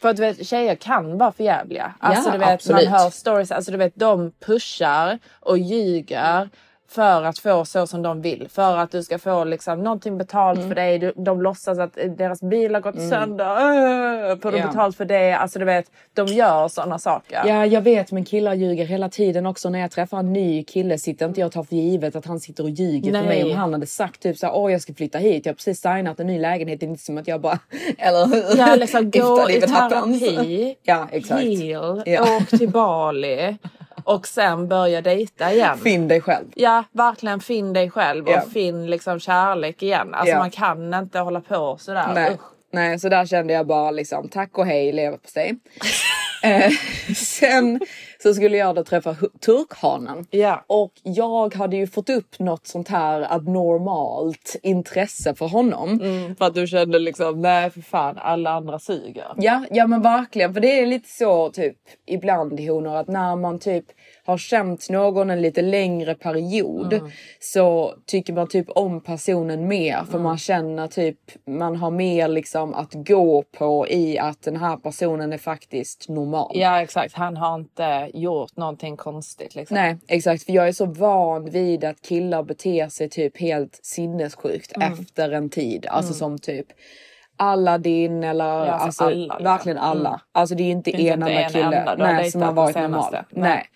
För att du vet, tjejer kan vara för jävliga. Alltså Ja, du vet, absolut. man hör stories, alltså du vet, de pushar och ljuger för att få så som de vill. För att du ska få liksom någonting betalt Mm. för dig. Du, de låtsas att deras bil har gått sönder. Äh, får de Ja. betalt för det? Alltså du vet, de gör sådana saker. Ja jag vet men killar ljuger hela tiden också. När jag träffar en ny kille sitter inte jag och tar för givet att han sitter och ljuger för Nej. mig. Om han hade sagt typ såhär, åh jag ska flytta hit, jag har precis signat en ny lägenhet. Det är inte som att jag bara, eller hur? Ja, liksom gå i terapi, Ja exakt. heal, Ja. åk till Bali och sen börja dejta igen. Finn dig själv. Ja, verkligen finn dig själv och Ja. finn liksom kärlek igen. Alltså Ja. man kan inte hålla på sådär. Nej. Usch. Nej, så där kände jag bara liksom tack och hej leverpastej. eh, sen så skulle jag då träffa turkhanen. Ja. Och jag hade ju fått upp något sånt här abnormalt intresse för honom. För att du kände liksom, nej för fan alla andra suger. Ja, ja men verkligen. För det är lite så typ ibland i honor att när man typ har känt någon en lite längre period så tycker man typ om personen mer för man känner typ man har mer liksom att gå på i att den här personen är faktiskt normal. Ja exakt, han har inte gjort någonting konstigt liksom. Nej exakt för jag är så van vid att killar beter sig typ helt sinnessjukt Mm. efter en tid. Alltså som typ Aladdin eller Ja, alltså alltså, alla, liksom. verkligen alla. Mm. Alltså det är inte Finns en inte enda en kille enda nej, som har varit normal. Nej. Nej.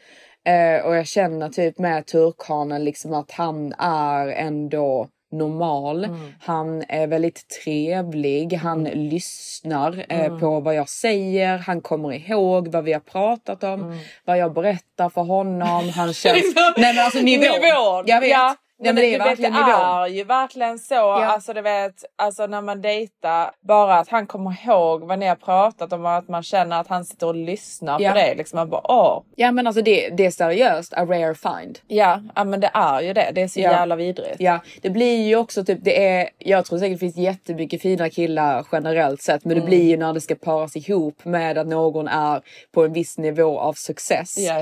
Eh, och jag känner typ med turkhanen liksom att han är ändå normal. Mm. Han är väldigt trevlig. Han lyssnar eh, Mm. på vad jag säger. Han kommer ihåg vad vi har pratat om. Mm. Vad jag berättar för honom. Han känns... Nej men alltså nivån. Nivån! Jag vet. Ja. Nej, men det är verkligen det är ju verkligen så. Alltså du vet, alltså när man dejtar, bara att han kommer ihåg vad ni har pratat om och att man känner att han sitter och lyssnar Ja. på det. Liksom man bara åh. Ja men alltså det, det är seriöst a rare find. Ja, ja men det är ju det. Det är så Ja. jävla vidrigt. Ja, det blir ju också typ, det är, jag tror säkert det finns jättemycket fina killar generellt sett, men Mm. det blir ju när det ska paras ihop med att någon är på en viss nivå av success. Ja.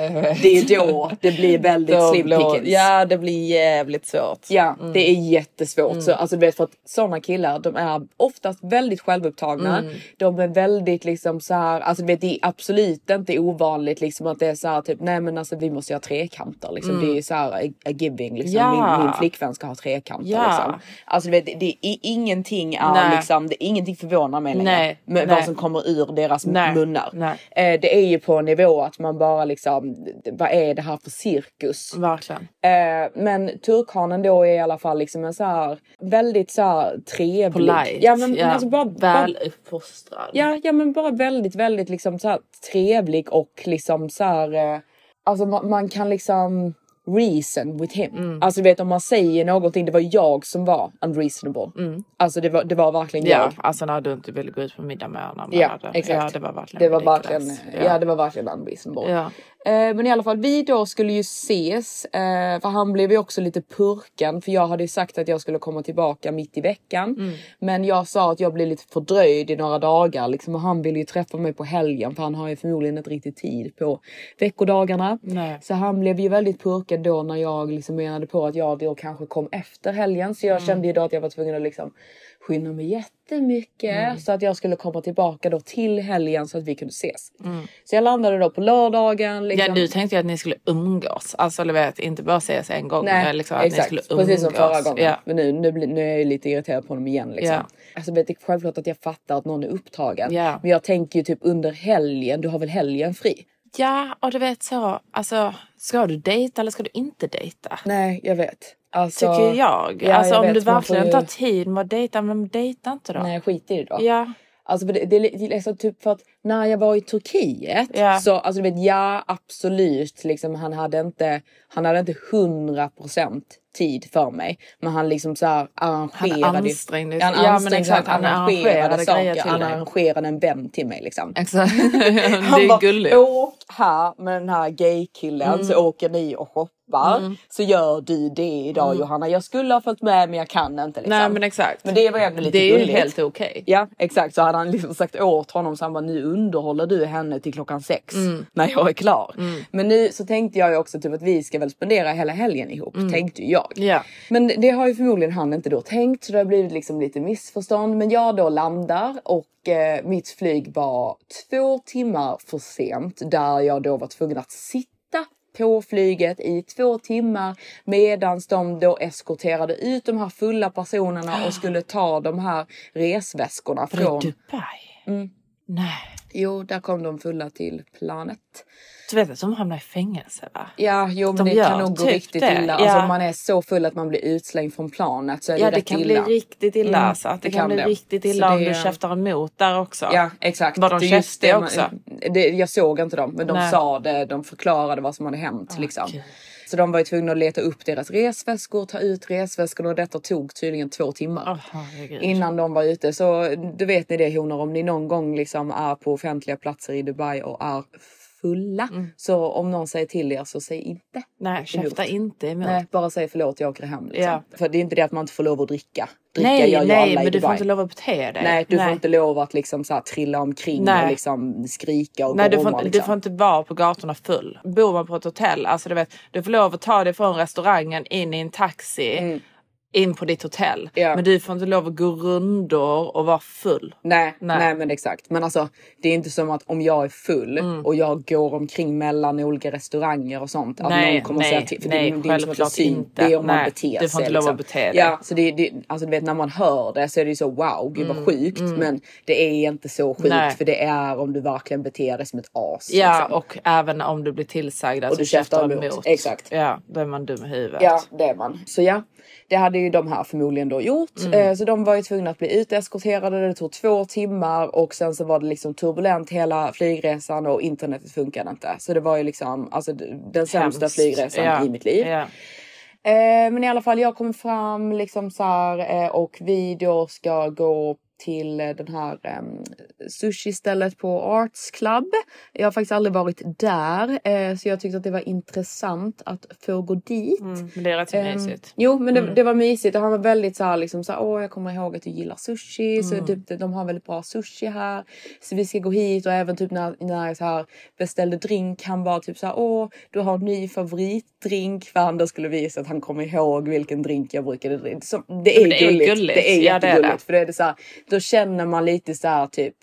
Det är då det blir väldigt slim pickings. Ja, det blir jävligt svårt. Ja, Mm. det är jättesvårt. Mm. Så, alltså, du vet, för att sådana killar de är oftast väldigt självupptagna. Mm. De är väldigt liksom så här, alltså du vet, det är absolut inte ovanligt liksom att det är så här typ nej men alltså vi måste ha trekanter liksom. Mm. Det är så här a, a giving liksom. Ja. Min, min flickvän ska ha trekanter Ja. liksom. Alltså du vet, det, är ingenting är Nej. liksom, det är ingenting förvånar mig längre. Nej, Med nej. vad som kommer ur deras Nej, munnar. nej. Eh, det är ju på en nivå att man bara liksom, vad är det här för cirkus? Verkligen. Eh, men turkhanen då är i alla fall liksom en så här väldigt så här trevlig. Polite. Ja men alltså bara, Väl uppfostrad. ja, ja men bara väldigt väldigt liksom så här trevlig och liksom så här. Eh, alltså man, man kan liksom reason with him. Alltså du vet om man säger någonting, det var jag som var unreasonable. Alltså det var, det var verkligen Ja, jag. alltså när du inte ville gå ut på middag med honom. Ja, exakt. Ja, det var verkligen det var verkligen, ja. det var verkligen unreasonable. Ja. Eh, men i alla fall, vi då skulle ju ses. Eh, för han blev ju också lite purkan. För jag hade ju sagt att jag skulle komma tillbaka mitt i veckan. Mm. Men jag sa att jag blev lite fördröjd i några dagar. Liksom, och han ville ju träffa mig på helgen. För han har ju förmodligen inte riktigt tid på veckodagarna. Nej. Så han blev ju väldigt purkad då när jag liksom menade på att jag då kanske kom efter helgen. Så jag Mm. kände ju då att jag var tvungen att liksom skynda mig jättemycket. Mm. Så att jag skulle komma tillbaka då till helgen så att vi kunde ses. Mm. Så jag landade då på lördagen. Liksom. Ja, du tänkte ju att ni skulle umgås. Alltså eller vet, inte bara ses en gång. Nej, men liksom att exakt. ni skulle umgås. Precis som förra gången. Ja. Men nu, nu, nu är jag ju lite irriterad på honom igen. Liksom. Ja. Alltså, vet, det är självklart att jag fattar att någon är upptagen. Ja. Men jag tänker ju typ under helgen. Du har väl helgen fri? Ja, och du vet så. Alltså, ska du dejta eller ska du inte dejta? Nej, jag vet. Alltså, Tycker jag. Ja, alltså jag om vet, du verkligen inte har tid med att dejta, men dejta inte då. Nej, skit i det då. Ja. Alltså det, det, är liksom typ för att när jag var i Turkiet Ja. så alltså du vet ja absolut liksom han hade inte han hade inte 100% tid för mig men han liksom så här arrangerade Han ansträngde Ja, men exakt, arrangerade saker han arrangerade en vän till mig liksom. Exakt. Han det är bara, gulligt. åk här med den här gaykillen Mm. så åker ni och shoppar. Så gör du det idag Mm. Johanna. Jag skulle ha följt med men jag kan inte. Liksom. Nej men exakt. Men det var ändå lite Det är ju gulligt. helt okej. Ja exakt så hade han liksom sagt åt honom så han bara nu underhåller du henne till klockan sex Mm. när jag är klar. Men nu så tänkte jag ju också typ att vi ska väl spendera hela helgen ihop tänkte ju jag. Mm. Ja. Men det har ju förmodligen han inte då tänkt så det har blivit liksom lite missförstånd. Men jag då landar och eh, mitt flyg var två timmar för sent där jag då var tvungen att sitta på flyget i två timmar medans de då eskorterade ut de här fulla personerna och skulle ta de här resväskorna från... Dubai? Mm. Nej. Jo, där kom de fulla till planet. Du vet att de hamnar i fängelse va? Ja, jo men De det kan nog gå typ riktigt det, illa. ja. Alltså om man är så full att man blir utslängd från planet så är det Ja det rätt kan illa. bli riktigt illa Mm, alltså. Det, det kan, kan bli det. riktigt Så illa om det- du käftar emot där också. Ja exakt. Var de Det käftiga det också? Det, jag såg inte dem men de Nej. sa det, de förklarade vad som hade hänt liksom. gud. Så de var ju tvungna att leta upp deras resväskor, ta ut resväskorna och detta tog tydligen två timmar. Herregud. Innan de var ute. Så du vet ni det honor om ni någon gång liksom är på offentliga platser i Dubai och är fulla. Så om någon säger till er så säg inte. Mm. Nej käfta inte emot. Nej, bara säg förlåt jag åker hem. Liksom. Ja. För det är inte det att man inte får lov att dricka. Dricka nej ju nej i men du får Dubai. inte lov att bete dig. Nej, du får inte lov att liksom så här trilla omkring Nej. och liksom skrika och Nej du får, inte, liksom. du får inte vara på gatorna full. Bor man på ett hotell, alltså du vet, du får lov att ta dig från restaurangen in i en taxi. In på ditt hotell. Mm. Ja. Men du får inte lov att gå rundor och vara full. Nej, Nej. nej. men exakt. Men alltså det är inte som att om jag är full Mm. och jag går omkring mellan olika restauranger och sånt. Att Nej, någon kommer nej, säga till. För nej, det, det är inte som att inte. Det är om man Nej, beter sig. du får inte lov att liksom. bete dig. Ja, så det, det, alltså du vet när man hör det så är det ju så wow, gud vad sjukt. Men det är inte så sjukt Mm, Nej. för det är om du verkligen beter dig som ett as. Ja liksom. och även om du blir tillsagd att Och du käftar emot. Exakt. Ja då är man dum i huvudet. Ja, det är man. Så ja, det hade ju de här förmodligen då gjort. Mm. Eh, så de var ju tvungna att bli uteskorterade. Det tog två timmar och sen så var det liksom turbulent hela flygresan och internetet funkade inte. Så det var ju liksom alltså, den sämsta Hemskt. flygresan Ja, i mitt liv. Eh, men i alla fall, jag kom fram liksom så här eh, och vi då ska gå till eh, den här um, sushi-stället på Arts Club. Jag har faktiskt aldrig varit där eh, så jag tyckte att det var intressant att få gå dit. Mm, men det är rätt Ehm, mysigt. Jo men det, Mm. det var mysigt och han var väldigt så här liksom så här, åh jag kommer ihåg att du gillar sushi Mm. så typ de har väldigt bra sushi här. Så vi ska gå hit och även typ när, när jag så här beställde drink han var typ så här, åh du har en ny favoritdrink för han då skulle visa att han kommer ihåg vilken drink jag brukade dricka. Så Det är, det är gulligt. gulligt. Det är Ja, det är jättegulligt det. för det är det så här, då känner man lite så här typ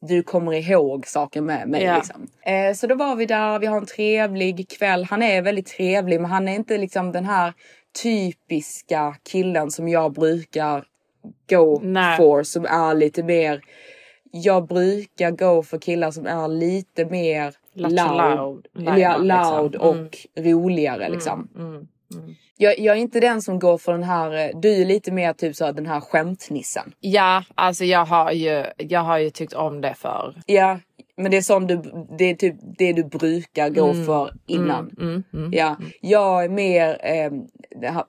du kommer ihåg saker med mig Ja. liksom. Eh, så då var vi där, vi har en trevlig kväll. Han är väldigt trevlig men han är inte liksom den här typiska killen som jag brukar gå Nej. for som är lite mer jag brukar gå för killar som är lite mer Lattjo loud, loud. ja, Liksom. loud Mm. och roligare liksom. Mm, mm. Jag, jag är inte den som går för den här, eh, du är lite mer typ så här, den här skämtnissen. Ja, alltså jag har ju, jag har ju tyckt om det för. Ja, Men det är sån du, det är typ det du brukar gå Mm, för innan. mm, mm, mm. Ja, jag är mer eh,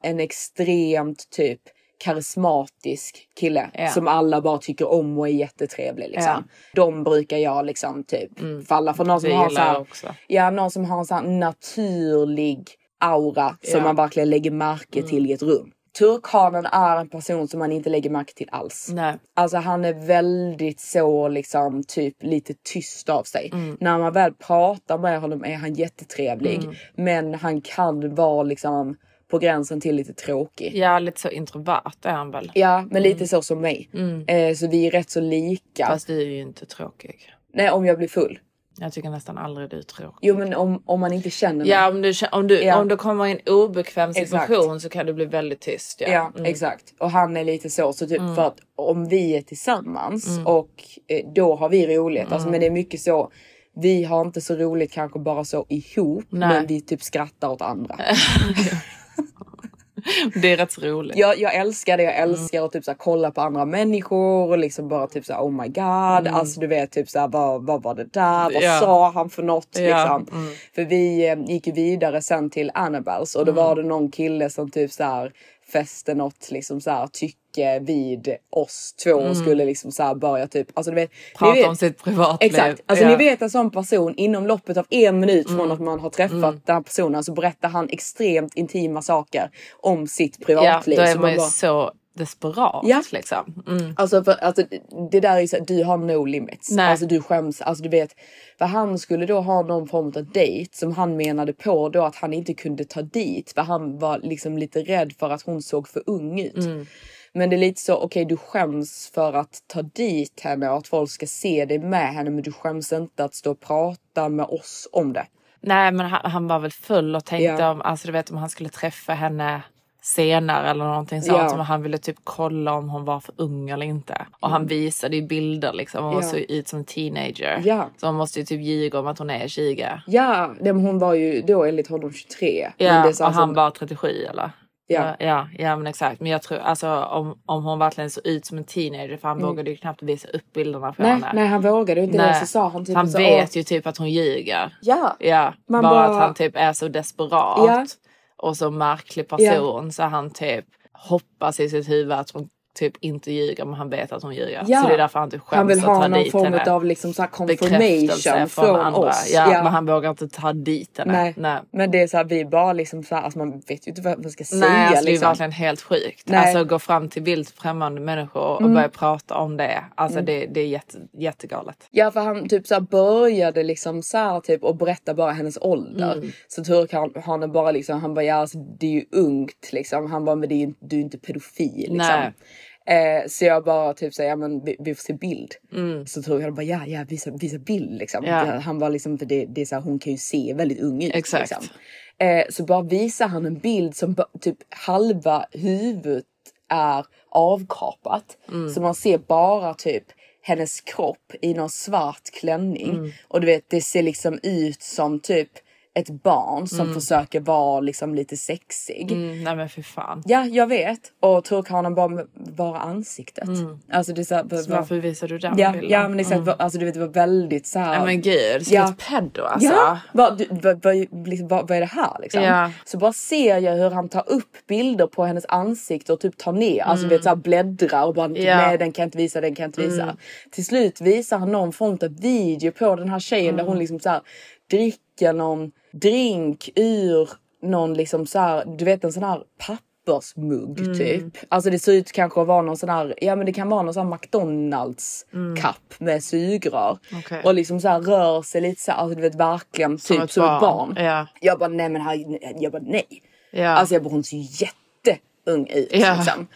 en extremt typ karismatisk kille Ja. som alla bara tycker om och är jättetrevlig. Liksom. Ja. De brukar jag liksom typ falla för. Någon som har så här, ja, någon som har en sån här naturlig aura som Ja. man verkligen lägger märke till i ett rum. Turkhanen är en person som man inte lägger märke till alls. Nej. Alltså han är väldigt så liksom typ lite tyst av sig. Mm. När man väl pratar med honom är han jättetrevlig. Mm. Men han kan vara liksom på gränsen till lite tråkig. Ja, lite så introvert är han väl. Ja, men lite så som mig. Mm. Eh, så vi är rätt så lika. Fast du är ju inte tråkig. Nej, om jag blir full. Jag tycker nästan aldrig du tråkig. Jo, men om, om man inte känner mig. Ja, om du, om, du, Ja. om du kommer i en obekväm Exakt. situation så kan du bli väldigt tyst. Ja, Ja, Mm. exakt. Och han är lite så. Så typ Mm. för att om vi är tillsammans Mm. och eh, då har vi roligt. Alltså, Mm. men det är mycket så. Vi har inte så roligt kanske bara så ihop. Nej. Men vi typ skrattar åt andra. Det är rätt så roligt. Jag, jag älskar det. Jag Mm. älskar att typ så här, kolla på andra människor och liksom bara typ så här, oh my god. Mm. Alltså du vet typ så här, vad, vad var det där? Vad Ja. sa han för något? Ja, Liksom. mm. För vi eh, gick ju vidare sen till Annabels och då Mm. var det någon kille som typ så här fäste något liksom så här tycke vid oss två och Mm. skulle liksom så här börja typ, alltså du vet. Prata vet, om sitt privatliv. Exakt. Alltså Ja. ni vet en sån person inom loppet av en minut från Mm. att man har träffat Mm. den här personen så berättar han extremt intima saker om sitt Ja, privatliv. då är Så man ju bara- så desperat Ja. liksom. Mm. Alltså, för, alltså det där är så, du har no limits. Nej. Alltså du skäms, alltså du vet. För han skulle då ha någon form av dejt som han menade på då att han inte kunde ta dit. För han var liksom lite rädd för att hon såg för ung ut. Mm. Men det är lite så, okej du skäms för att ta dit henne och att folk ska se dig med henne. Men du skäms inte att stå och prata med oss om det. Nej men han, han var väl full och tänkte Ja. om, alltså du vet om han skulle träffa henne senare eller någonting sånt. Ja. Men han ville typ kolla om hon var för ung eller inte. Och han visade ju bilder liksom. Hon Ja. såg ut som en teenager. Ja. Så man måste ju typ ljuga om att hon är 20. Ja, nej, men hon var ju då enligt honom 23. men Ja, det och alltså- han var 37 eller? Ja. ja, ja, men exakt. Men jag tror alltså om, om hon verkligen såg ut som en teenager för han Mm. vågade ju knappt visa upp bilderna för Nej, henne. nej han vågade inte det. Nej. Så sa han typ han så, vet ju typ att hon ljuger. Ja. Ja, Man bara, bara- att han typ är så desperat Ja. Och så märklig person så han typ hoppas i sitt huvud att hon typ inte ljuger men han vet att hon ljuger. Ja. Så det är därför han typ skäms Han vill att ha någon dit form av liksom så confirmation från, oss. Ja, Ja. men han vågar inte ta dit henne. Nej. Nej. Men det är så här, vi bara liksom så här, alltså man vet ju inte vad man ska säga. Nej, alltså det är liksom. verkligen helt sjukt. Nej. Alltså gå fram till vilt främmande människor och Mm. börja prata om det. Alltså Mm. det, det är jätte, jättegalet. Ja för han typ så här började liksom så här typ och berätta bara hennes ålder. Mm. Så Turk han är bara liksom, han bara ja alltså, det är ju ungt liksom. Han bara men det är ju, du är inte pedofil liksom. Nej. Eh, så jag bara typ säger ja men vi, vi får se bild. Mm. Så Turk han bara ja ja visa, visa bild liksom. Ja. Han var liksom för det, det är så här, hon kan ju se väldigt ung ut. Exakt. Liksom. Eh, så bara visar han en bild som typ halva huvudet är avkapat. Mm. Så man ser bara typ hennes kropp i någon svart klänning. Mm. Och du vet det ser liksom ut som typ ett barn som Mm. försöker vara liksom lite sexig. Mm, nej men för fan. Ja jag vet. Och turkhanen bara bara ansiktet. Mm. Alltså det är så här, Så varför visar du den ja, bilden? ja men exakt. Mm. Alltså du vet det var väldigt så här. Nej men gud, som ett pedo alltså. Ja, vad, vad, vad, liksom, vad, vad är det här liksom? Ja. Så bara ser jag hur han tar upp bilder på hennes ansikte och typ tar ner, alltså Mm. vet så här bläddrar och bara Ja. nej den kan jag inte visa, den kan jag inte visa. Mm. Till slut visar han någon form av video på den här tjejen där Mm. hon liksom så här dricker någon drink ur någon liksom så här, du vet en sån här pappersmugg Mm. typ. Alltså det ser ut kanske att vara någon sån här, ja men det kan vara någon sån McDonalds Mm. kapp med sugrör. Okej. Och liksom så här rör sig lite så här, alltså du vet verkligen Som typ ett som ett barn. barn. Ja. Jag bara nej men här, jag bara nej. Ja. Alltså jag bara hon ser ju jätteung ut Ja. liksom.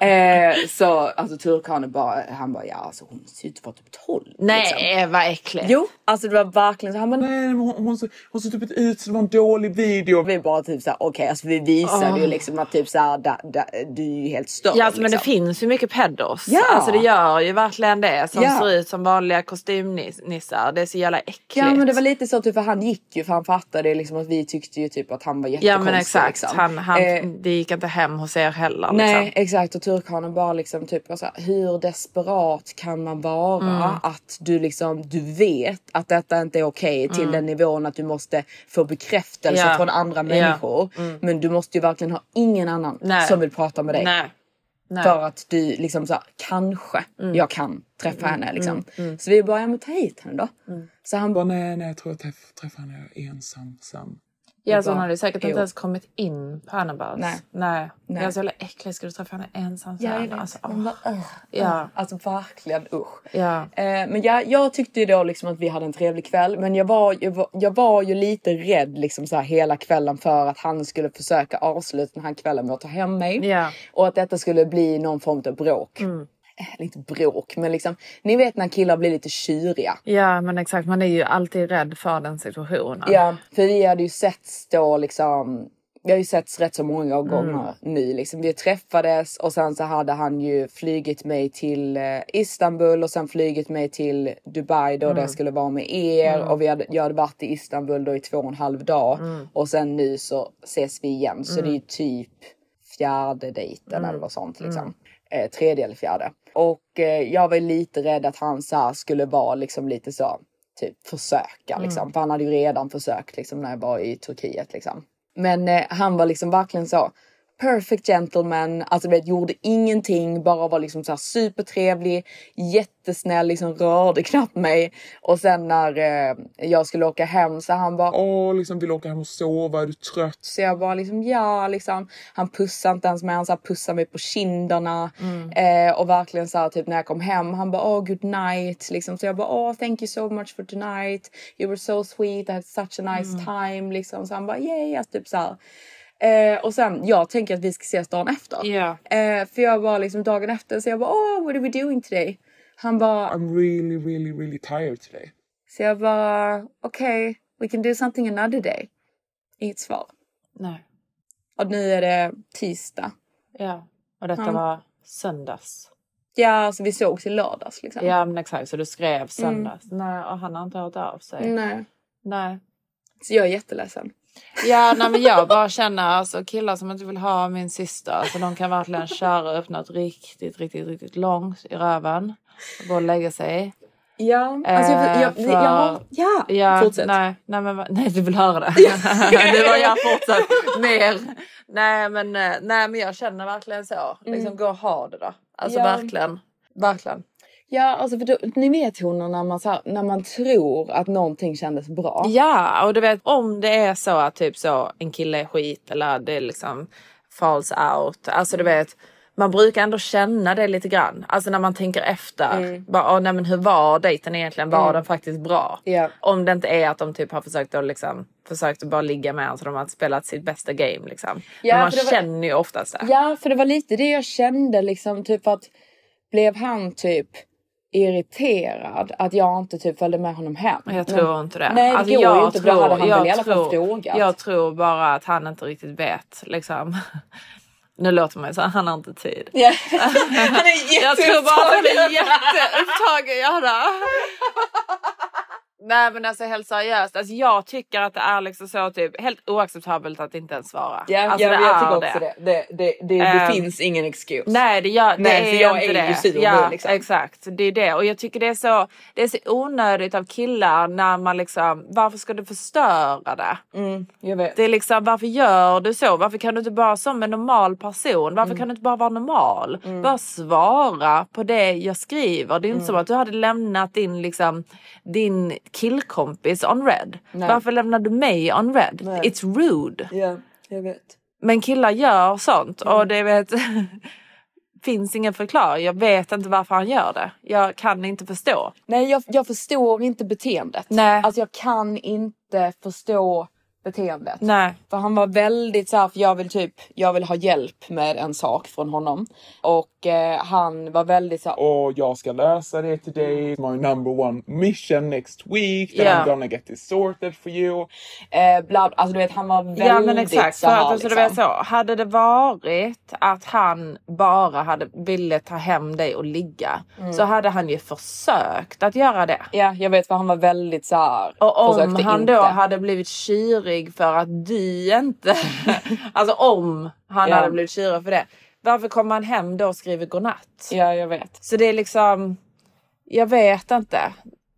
eh, så alltså turkhanen bara, han bara ja alltså hon ser ut att vara typ 12. Nej liksom. vad äckligt. Jo, alltså det var verkligen så. Han bara, Nej, hon, hon, ser, hon ser typ ut som en dålig video. Vi bara typ såhär, okej alltså vi visade Åh. ju liksom att typ såhär, da, da, du är ju helt störd. Ja alltså, men det liksom. finns ju mycket pedos. Ja. Alltså det gör ju verkligen det. Som Ja. ser ut som vanliga kostymnissar. Det är så jävla äckligt. Ja men det var lite så typ för han gick ju för han fattade liksom att vi tyckte ju typ att han var Ja jättekonstig. men exakt. Liksom. Han, han, Eh, det gick inte hem hos hos er heller. Nej liksom. exakt och turkhanen bara liksom typ så här, hur desperat kan man vara Mm. att du liksom du vet att detta inte är okej till Mm. den nivån att du måste få bekräftelse Ja. från andra människor. Mm. Men du måste ju verkligen ha ingen annan Nej. som vill prata med dig. Nej. Nej. För att du liksom så här, kanske Mm. jag kan träffa Mm, henne liksom. mm, mm. Så vi bara, ja men ta hit henne då. Så han bara, nej nej jag tror jag träff, träffar henne ensam sen. Ja, så hon bara, hade säkert jo. inte ens kommit in på Annabels. Nej. Nej. Nej. Jag är så jävla äcklig. Ska du träffa henne ensam Ja, jag sen? vet. Alltså, åh. bara, "Ugh, Ja. ugh." Alltså verkligen usch. Ja. Eh, men jag, jag tyckte ju då liksom att vi hade en trevlig kväll. Men jag var, jag var, jag var ju lite rädd liksom så här hela kvällen för att han skulle försöka avsluta den här kvällen med att ta hem mig. Ja. Och att detta skulle bli någon form av bråk. Mm. Eh, inte bråk men liksom. Ni vet när killar blir lite tjuriga. ja, men exakt. Man är ju alltid rädd för den situationen. Ja, för vi hade ju setts då liksom. Vi har ju setts rätt så många gånger Mm. nu liksom. Vi träffades och sen så hade han ju flygit mig till eh, Istanbul och sen flygit mig till Dubai då Mm. det skulle vara med er Mm. och vi hade, jag hade varit i Istanbul då i två och en halv dag Mm. och sen nu så ses vi igen så Mm. det är ju typ fjärde dejten Mm. eller något sånt liksom. Eh, tredje eller fjärde. Och eh, jag var lite rädd att han så skulle vara liksom lite så typ försöka Mm. liksom. För han hade ju redan försökt liksom när jag var i Turkiet liksom. Men eh, han var liksom verkligen så perfect gentleman, alltså vet gjorde ingenting, bara var liksom så här supertrevlig, jättesnäll, liksom rörde knappt mig. Och sen när eh, jag skulle åka hem så han bara Åh, liksom vill åka hem och sova, är du trött? så jag bara liksom ja liksom. Han pussade inte ens mig, han så här pussade mig på kinderna. Mm. Eh, och verkligen så här, typ när jag kom hem, han bara oh good night. Liksom. Så jag bara oh thank you so much for tonight. You were so sweet, I had such a nice Mm. time. Liksom. Så han bara yeah, alltså, typ så här. Eh, och sen jag tänker att vi ska ses dagen efter. Ja. Eh, för jag var liksom dagen efter så jag bara oh what are we doing today? Han bara I'm really, really, really tired today. så jag bara okej okay, we can do something another day. Inget svar. Nej. Och nu är det tisdag. Ja. Och detta Ja. var söndags. Ja, alltså vi sågs i lördags liksom. Ja men exakt så du skrev söndags. Nej och han har inte hört av sig. Mm. Nej. Nej. Så jag är jätteledsen. Ja nej men jag bara känner alltså killar som inte vill ha min syster. Alltså de kan verkligen köra upp något riktigt riktigt riktigt långt i röven. Och gå och lägga sig. Ja, alltså jag, jag, jag, för- ja, ja, Ja, fortsätt. nej, nej, men, nej, du vill höra det. det var jag fortsatt mer. Nej, men, eh, nej, men jag känner verkligen så. Liksom Mm. gå och ha det då. Alltså Ja. verkligen. Verkligen. Ja, alltså för då, ni vet hon när man, så när man tror att någonting kändes bra. Ja, och du vet om det är så att typ så en kille är skit eller det liksom falls out. Alltså du vet. Man brukar ändå känna det lite grann. Alltså när man tänker efter. Mm. Bara, åh, nej, men hur var dejten egentligen? Var Mm. den faktiskt bra? Ja. Om det inte är att de typ har försökt att liksom försökt att bara ligga med honom så de har spelat sitt bästa game liksom. Ja, Men man var- känner ju oftast det. Ja, för det var lite det jag kände liksom typ att blev han typ irriterad att jag inte typ följde med honom hem. Jag tror inte det. Nej, det Alltså, går jag ju inte. för Då hade han väl i alla fall tror- frågat. Jag tror bara att han inte riktigt vet liksom. Nu låter man ju så han har inte tid. Ja. Han är Jag tror bara att han är jätteupptagen. jätteupptagen. Nej men alltså helt seriöst, alltså, jag tycker att det är liksom så typ helt oacceptabelt att inte ens svara. Ja, alltså, ja jag tycker också det. Det, det, det, det Ehm, finns ingen excuse. Nej det, gör, det Nej, är för jag inte är det. ju sur ja, nu, liksom. Exakt, det är det. Och jag tycker det är så, det är så onödigt av killar när man liksom, varför ska du förstöra det? Mm, jag vet. Det är liksom, varför gör du så? Varför kan du inte bara som en normal person? Varför Mm. kan du inte bara vara normal? Bara svara på det jag skriver. Det är inte Mm. som att du hade lämnat din, liksom, din killkompis on red. Nej. Varför lämnar du mig on red? Nej. It's rude. Ja, jag vet. Men killar gör sånt och Mm. det vet finns ingen förklaring. Jag vet inte varför han gör det. Jag kan inte förstå. Nej, jag, jag förstår inte beteendet. Nej. Alltså jag kan inte förstå beteendet. Nej. För han var väldigt så här, för jag vill typ, jag vill ha hjälp med en sak från honom. Och eh, han var väldigt så Och jag ska lösa det till dig. My number one mission next week. Then Ja. I'm gonna get this sorted for you. eh, bla, alltså du vet han var väldigt Ja men exakt. så här, alltså, du liksom. vet så, hade det varit att han bara hade ville ta hem dig och ligga Mm. så hade han ju försökt att göra det. Ja jag vet för han var väldigt så här, Och om han inte. då hade blivit kyrig för att du inte... alltså om han Ja. hade blivit tjurig för det. Varför kommer han hem då och skriver godnatt? Ja, jag vet. Så det är liksom... Jag vet inte.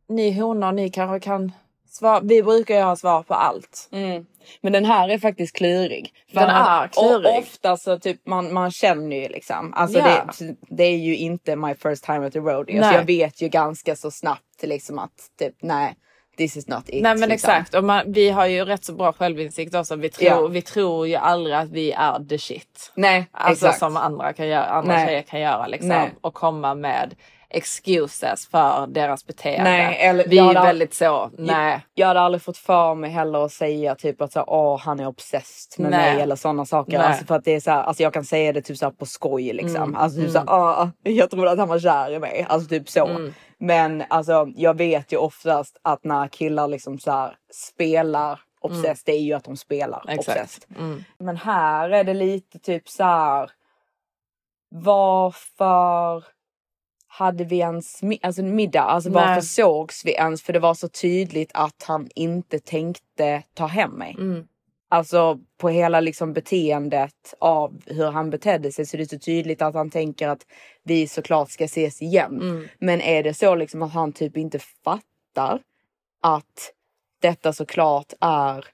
Ni honor, ni kanske kan svara. Vi brukar ju ha svar på allt. Mm. Men den här är faktiskt klurig. För Den är klurig. Ofta så typ man, man känner ju liksom. Alltså Ja. det, det är ju inte my first time at the rodeo. Så Nej. jag vet ju ganska så snabbt liksom att typ nej, this is not it. Nej men liksom. exakt. Och man, vi har ju rätt så bra självinsikt också. Vi tror, Ja. vi tror ju aldrig att vi är the shit. Nej, Alltså exakt. som andra, kan göra, andra Nej. tjejer kan göra liksom. Nej. Och komma med excuses för deras beteende. Nej, eller- vi är väldigt så, nej. Jag hade aldrig fått för mig heller att säga typ att så, åh, han är obsessed med Nej. mig eller sådana saker. Nej. Alltså för att det är så här, alltså jag kan säga det typ så på skoj liksom. Mm, Alltså typ mm. så här, åh, jag trodde att han var kär i mig. Alltså typ så. Mm. Men alltså jag vet ju oftast att när killar liksom så här spelar obsessed, det är ju att de spelar Mm. Exakt. obsessed. Mm. Men här är det lite typ så här. Varför hade vi ens alltså middag? Alltså Nej. varför sågs vi ens? För det var så tydligt att han inte tänkte ta hem mig. Mm. Alltså på hela liksom beteendet av hur han betedde sig så det är så tydligt att han tänker att vi såklart ska ses igen. Mm. Men är det så liksom att han typ inte fattar att detta såklart är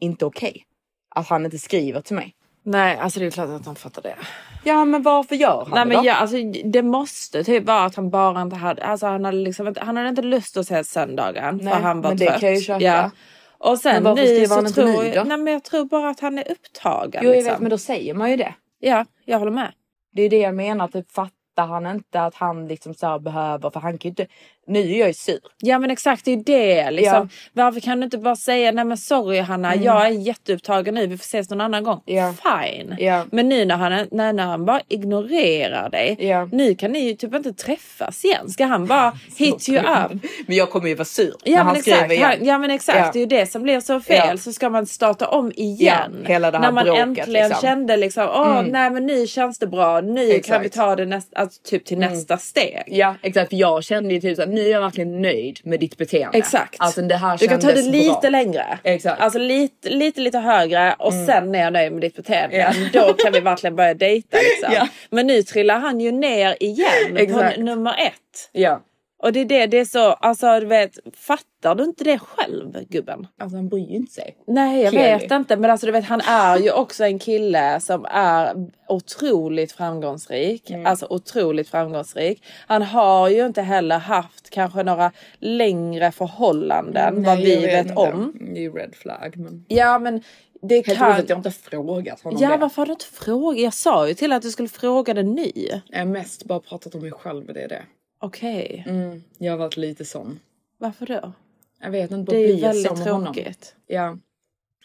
inte okej? Att han inte skriver till mig. Nej, alltså det är klart att han fattar det. Ja men varför gör han Nej det men då? ja, alltså, det måste typ vara att han bara inte hade, alltså han hade liksom inte, han hade inte lust att ses söndagen Nej, för han var men det trött. kan jag ju köpa. Ja. Och sen Men varför nu skriver han inte tror nu då? nej men jag tror bara att han är upptagen. Jo jag liksom. vet men då säger man ju det. Ja, jag håller med. Det är det jag menar, typ fattar han inte att han liksom så behöver, för han kan ju inte, nu är jag ju sur. Ja men exakt det är ju det liksom. Ja. Varför kan du inte bara säga nej men sorry Hanna Mm. jag är jätteupptagen nu vi får ses någon annan gång. Ja. Fine. Ja. Men nu när han, när, när han bara ignorerar dig. Nu kan ni ju typ inte träffas igen. Ska han bara hit you up? Men jag kommer ju vara sur när Ja han men, skriver exakt, igen. han, ja men exakt, det är ju det som blir så fel. Så ska man starta om igen. Hela det här När man bråket, äntligen liksom. kände liksom, åh Mm. nej men nu känns det bra. Nu kan Exakt. vi ta det näst, alltså, typ till Mm. nästa steg. Ja exakt, för jag kände ju typ såhär, nu är jag verkligen nöjd med ditt beteende. Exakt. Alltså det här Du kan ta det lite bra. längre. Exakt. Alltså lite, lite, lite högre och Mm. sen är jag nöjd med ditt beteende. Ja. Då kan vi verkligen börja dejta liksom. Ja. Men nu trillar han ju ner igen Exakt. på nummer ett. Ja. Och det är det, det är så, alltså du vet, fattar du inte det själv gubben? Alltså han bryr ju inte sig. Nej jag Clearly. vet inte men alltså du vet han är ju också en kille som är otroligt framgångsrik. Mm. Alltså otroligt framgångsrik. Han har ju inte heller haft kanske några längre förhållanden vad vi vet, inte. om. Det är ju red flag men. Ja men det Helt kan... roligt att jag inte frågat honom Ja det. varför har du inte frågat? Jag sa ju till att du skulle fråga det nu. Jag har mest bara pratat om mig själv det är det. Okej. Mm, jag har varit lite sån. Varför då? Jag vet inte, Det är ju väldigt tråkigt. Ja.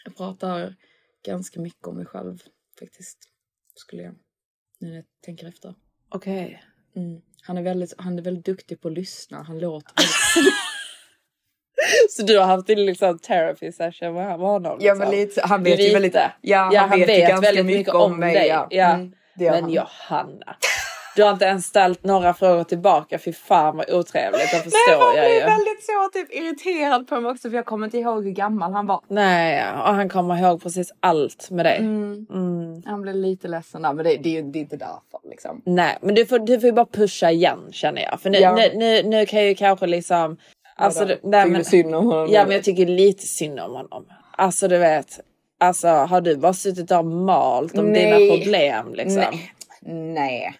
Jag pratar ganska mycket om mig själv faktiskt. Skulle jag. Nu när jag tänker efter. Okej. Mm. Han, är väldigt, han är väldigt duktig på att lyssna. Han låter väldigt... Så du har haft din liksom therapy session med honom? Ja, men liksom? lite- han vet ju Lite. väldigt- ja, ja, han han vet vet, ju ganska väldigt mycket mycket om om mig, dig. ja. Ja. Mm, gör men han. Johanna. Du har inte ens ställt några frågor tillbaka. Fy fan vad otrevligt. Det Nej, förstår man jag blir ju. väldigt så typ irriterad på mig också för jag kommer inte ihåg hur gammal han var. Nej, och han kommer ihåg precis allt med dig. Mm. Mm. Han blev lite ledsen där men det, det, är ju det är inte därför liksom. Nej, men du får, du får ju bara pusha igen känner jag. För nu, Ja. nu, nu, nu kan jag ju kanske liksom... Alltså, det- nej, men, synd om honom Ja, men jag tycker lite synd om honom. Alltså du vet. Alltså har du bara suttit och malt om Nej. dina problem liksom? Nej. Nej.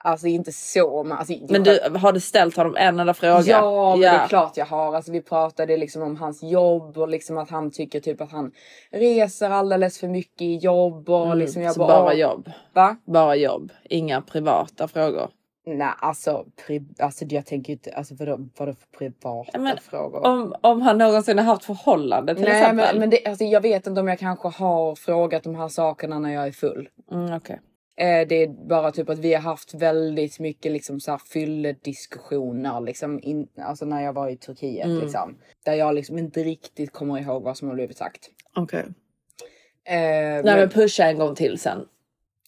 Alltså inte så men alltså, Men du, har du ställt honom en enda fråga? Ja, men det är klart jag har. Alltså, vi pratade liksom om hans jobb och liksom att han tycker typ att han reser alldeles för mycket i jobb och Mm, liksom jag så bara, bara jobb? Va? Bara jobb? Inga privata frågor? Nej, alltså, pri- alltså jag tänker inte, alltså vadå, vadå för privata men frågor? Om, om han någonsin har haft förhållande till Nej, exempel? men, men det, alltså, jag vet inte om jag kanske har frågat de här sakerna när jag är full. Mm, okej. Eh, det är bara typ att vi har haft väldigt mycket liksom så här fyllediskussioner liksom in, alltså när jag var i Turkiet Mm. liksom. Där jag liksom inte riktigt kommer ihåg vad som har blivit sagt. Okej. Eh, Nej men, men pusha en gång till sen.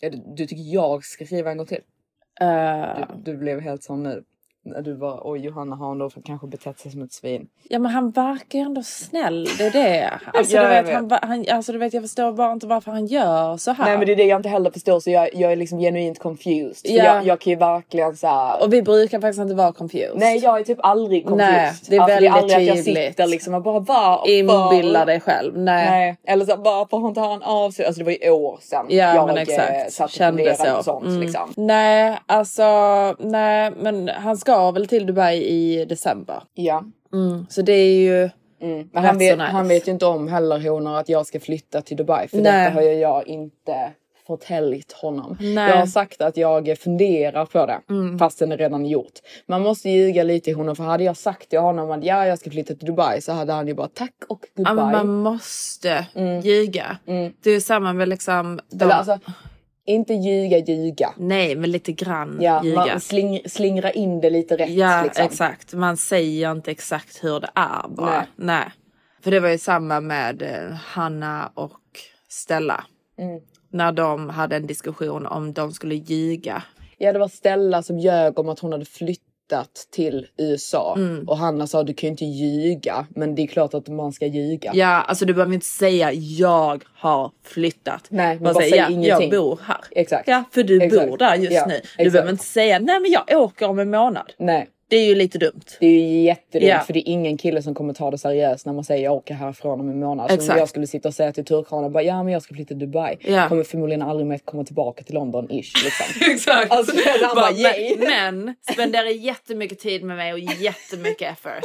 Du, du tycker jag ska skriva en gång till? Eh, Du, du blev helt sån nu. När du bara oj Johanna har ändå kanske betett sig som ett svin. Ja men han verkar ju ändå snäll, det är det. Alltså, Ja, du vet, vet. han, alltså du vet jag förstår bara inte varför han gör så här. Nej men det är det jag inte heller förstår så jag, jag är liksom genuint confused. Ja. Jag, jag kan ju verkligen såhär. Och vi brukar faktiskt inte vara confused. Nej jag är typ aldrig confused. Nej, det är alltså, väldigt det är aldrig att jag tydligt. sitter liksom och bara varför? Inbilla dig själv. Nej. Nej. Eller så, varför har inte han av sig? Alltså det var ju år sedan Ja jag men eh, exakt. satt och Kände så. på sånt Mm. liksom. Nej alltså nej men han ska väl till Dubai i december. Ja. Mm. Så det är ju Mm. Men han vet, nice. han vet ju inte om heller honor att jag ska flytta till Dubai. För Nej. detta har ju jag inte förtällt honom. Nej. Jag har sagt att jag funderar på det. Mm. Fastän det redan är gjort. Man måste ljuga lite i honom. För hade jag sagt till honom att ja jag ska flytta till Dubai. Så hade han ju bara tack och Ja, goodbye. men man måste ljuga. Det är samma med liksom... De... Eller alltså inte ljuga ljuga. Nej men lite grann Ja, ljuga. man sling, slingra in det lite rätt. Ja liksom. exakt. Man säger inte exakt hur det är bara. Nej. Nej. För det var ju samma med eh, Hanna och Stella. Mm. När de hade en diskussion om de skulle ljuga. Ja det var Stella som ljög om att hon hade flyttat till USA. Mm. Och Hanna sa du kan ju inte ljuga. Men det är klart att man ska ljuga. Ja alltså du behöver inte säga jag har flyttat. Nej, men Bara bara säg ja, ingenting. jag bor här. Exakt. Ja för du Exakt. bor där just Ja, nu. Du exakt. behöver inte säga nej men jag åker om en månad. Nej. Det är ju lite dumt. Det är ju jättedumt Ja. för det är ingen kille som kommer ta det seriöst när man säger jag åker härifrån om en månad. Så om Exakt. jag skulle sitta och säga till turkarna bara ja men jag ska flytta till Dubai. Ja. Kommer förmodligen aldrig mer komma tillbaka till London ish liksom. Exakt. Alltså, bara, yay. men, men spendera jättemycket tid med mig och jättemycket effort.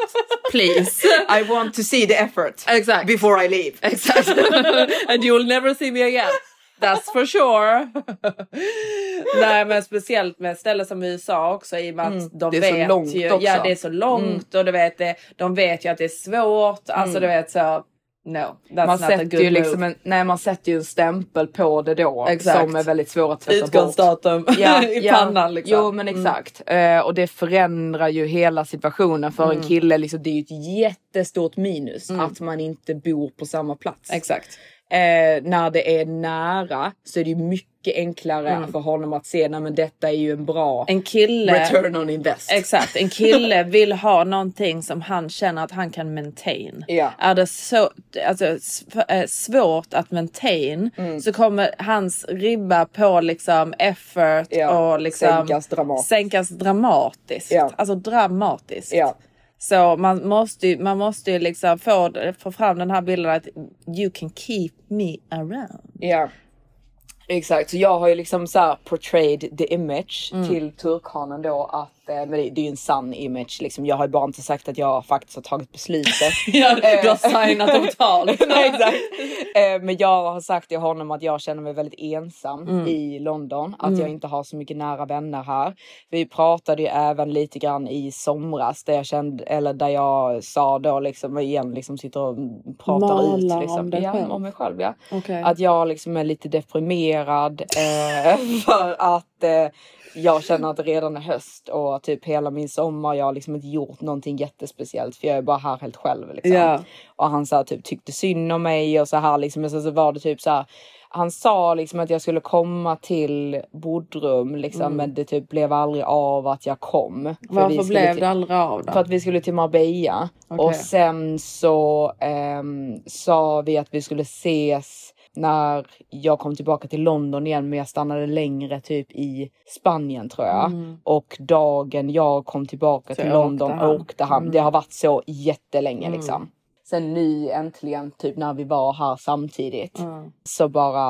Please. I want to see the effort Exakt. before I leave. Exakt. And you'll never see me again. That's for sure. Nej men speciellt med ställen som USA också i och med att de Mm. Så vet ju, också. Ja det är så långt och du vet det, de vet ju att det är svårt. Alltså Mm. du vet så no. Man sätter, ju liksom en, nej, man sätter ju en stämpel på det då Exakt. som är väldigt svår att tvätta bort. Utgångsdatum i pannan liksom. Jo men exakt. Eh, och det förändrar ju hela situationen för Mm. en kille. Liksom, det är ju ett jättestort minus att man inte bor på samma plats. Exakt. Eh, när det är nära så är det ju mycket enklare Mm. för honom att se nej men detta är ju en bra En kille return on invest. Exakt, en kille vill ha någonting som han känner att han kan maintain. Ja. Är det så, alltså, eh, svårt att maintain Mm. så kommer hans ribba på liksom effort Ja, och liksom sänkas dramatiskt. sänkas dramatiskt. Ja. Alltså dramatiskt. Så man måste ju, man måste ju liksom få, få fram den här bilden att you can keep me around. Ja. Exakt, så jag har ju liksom så här portrayed the image Mm. till turkhanen då att, men det, det är ju en sann image liksom. Jag har ju bara inte sagt att jag faktiskt har tagit beslutet. Ja, du har Eh, signat avtal. Nej, exakt. Eh, men jag har sagt till honom att jag känner mig väldigt ensam Mm. i London. Att Mm. jag inte har så mycket nära vänner här. Vi pratade ju även lite grann i somras där jag kände, eller där jag sa då liksom igen liksom sitter och pratar Malar ut om liksom. dig ja, själv. om mig själv ja. Okej. Att jag liksom är lite deprimerad eh, för att eh, jag känner att det redan är höst och typ hela min sommar jag har liksom inte gjort någonting jättespeciellt för jag är bara här helt själv liksom. Ja. Och han så här, typ tyckte synd om mig och så här liksom. Men så, så var det typ så här. Han sa liksom att jag skulle komma till Bodrum liksom Mm. men det typ blev aldrig av att jag kom. För vi Varför blev det aldrig av då? För att vi skulle till Marbella. Okej. Och sen så ehm, sa vi att vi skulle ses när jag kom tillbaka till London igen men jag stannade längre typ i Spanien tror jag. Mm. Och dagen jag kom tillbaka Så till åkte London han. åkte han. Mm. Det har varit så jättelänge Mm. liksom. Sen nu äntligen typ när vi var här samtidigt Mm. så bara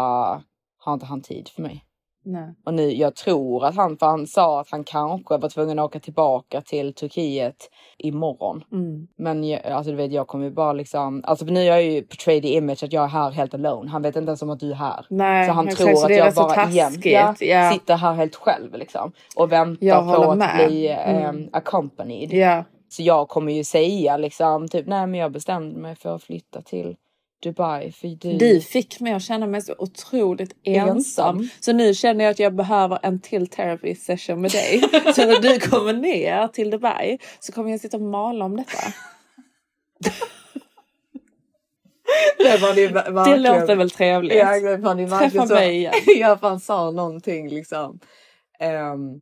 har inte han tid för mig. Nej. Och nu, jag tror att han, för han sa att han kanske var tvungen att åka tillbaka till Turkiet imorgon. Mm. Men jag, alltså du vet, jag kommer ju bara liksom, alltså nu är jag ju portrayed the image att jag är här helt alone. Han vet inte ens om att du är här. Nej, så han tror att jag bara ja, ja. sitter här helt själv liksom. Och väntar Jag på att med. bli Mm. ehm, accompanied. Ja. Så jag kommer ju säga liksom typ nej men jag bestämde mig för att flytta till Dubai för du. Fick mig att känna mig så otroligt ensam. Ensam. Så nu känner jag att jag behöver en till therapy session med dig. så när du kommer ner till Dubai så kommer jag sitta och mala om detta. det, var det, låter väl trevligt? Ja, det var det Träffa så. mig igen. ja, för han sa någonting liksom. Um,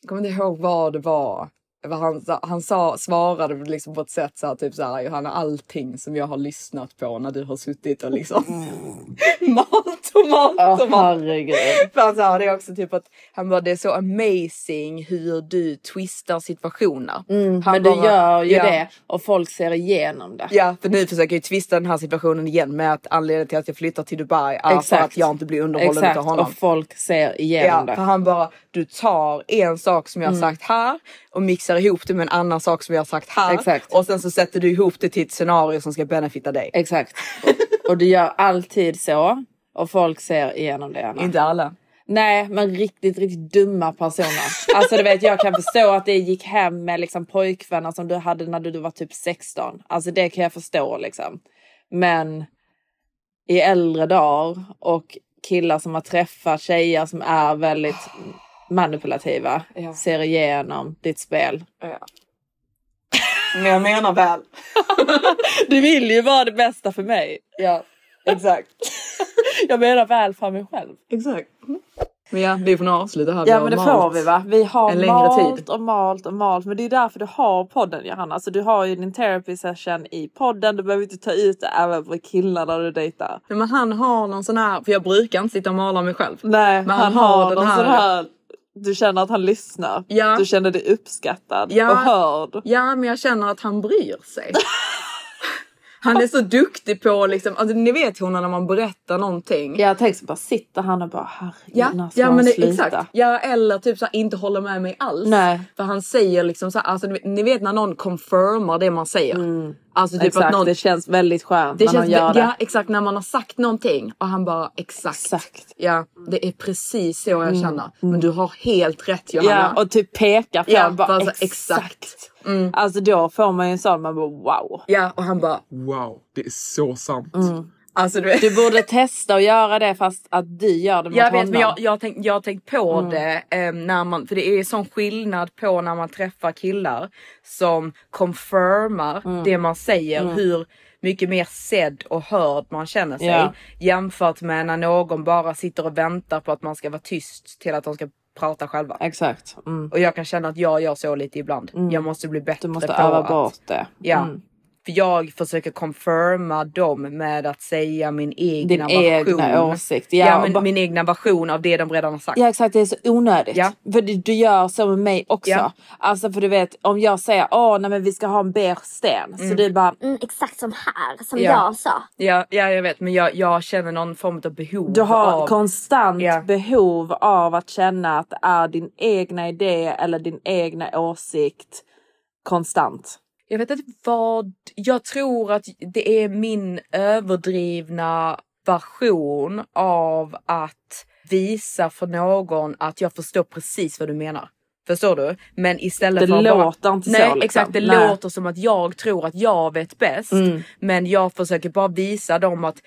jag kommer inte ihåg vad det var. Han, sa- han sa, svarade liksom på ett sätt så här, typ så här, Johanna allting som jag har lyssnat på när du har suttit och liksom malt och malt och malt. För han sa det också typ att han bara det är så amazing hur du twistar situationer. Mm, Han men du bara, gör ju ja. det och folk ser igenom det. Ja, för nu försöker jag twista den här situationen igen med att anledningen till att jag flyttar till Dubai är för Exakt. att jag inte blir underhållen Exakt, av honom. och folk ser igenom Ja, det. för han bara, du tar en sak som jag har Mm. sagt här och mixar ihop det med en annan sak som jag har sagt här. Exakt. Och sen så sätter du ihop det till ett scenario som ska benefita dig. Exakt. Och du gör alltid så. Och folk ser igenom det. Anna. Inte alla. Nej, men riktigt, riktigt dumma personer. Alltså du vet, jag kan förstå att det gick hem med liksom pojkvänner som du hade när du var typ 16. Alltså det kan jag förstå liksom. Men i äldre dagar och killar som har träffat tjejer som är väldigt manipulativa Ja. ser igenom ditt spel. Ja. Men jag menar väl. Du vill ju vara det bästa för mig. Ja, exakt. Jag menar väl för mig själv. Exakt. Men ja, vi får nog avsluta här. Ja har men det får vi va. Vi har en längre malt tid. och malt och malt. Men det är därför du har podden Johanna. Alltså du har ju din therapy session i podden. Du behöver inte ta ut det även på killar när du dejtar. Men han har någon sån här, för jag brukar inte sitta och mala mig själv. Nej, Men han, har någon sån här. Du känner att han lyssnar. Ja. Du känner dig uppskattad Ja. och hörd. Ja, men jag känner att han bryr sig. Han är så duktig på liksom, alltså ni vet hon när man berättar någonting. Jag tänker så bara sitter han och bara herregud Ja, när ska ja men det, exakt. Ja eller typ så här, inte håller med mig alls. Nej. För han säger liksom så här, alltså ni vet- när någon confirmar det man säger. Alltså typ exakt, att någon, det känns väldigt skönt det när känns, någon gör det. Ja exakt när man har sagt någonting och han bara exakt. Exakt. Ja det är precis så jag känner. Men du har helt rätt Johanna. Ja och typ peka på Ja, bara bara så här, exakt. exakt. Mm. Alltså då får man ju en sån man bara wow. Ja och han bara Wow, det är så sant. Alltså du. Du borde testa att göra det fast att du gör det mot Jag honom. vet men jag, jag, har tänkt, jag har tänkt på Mm. det eh, när man, för det är sån skillnad på när man träffar killar som confirmar Mm. det man säger, hur mycket mer sedd och hörd man känner sig Ja. jämfört med när någon bara sitter och väntar på att man ska vara tyst till att de ska prata själva. Exakt. Mm. Och jag kan känna att jag gör så lite ibland. Jag måste bli bättre Du måste på öva att bort det. Ja. Mm. För jag försöker confirma dem med att säga min egna Din version. egna åsikt. Ja, Ja, bara- min egna version av det de redan har sagt. Ja exakt det är så onödigt. Ja. För du, du gör så med mig också. Ja. Alltså för du vet om jag säger åh nej men vi ska ha en beige sten. Så du bara Mm, exakt som här, som Ja. jag sa. Ja, ja jag vet men jag, jag känner någon form av behov du har av... konstant Ja. behov av att känna att det är din egna idé eller din egna åsikt konstant. Jag vet inte vad... Jag tror att det är min överdrivna version av att visa för någon att jag förstår precis vad du menar. Förstår du? Men istället Det för att bara... låter inte så, Nej liksom. exakt, det Nej. låter som att jag tror att jag vet bäst. Mm. Men jag försöker bara visa dem att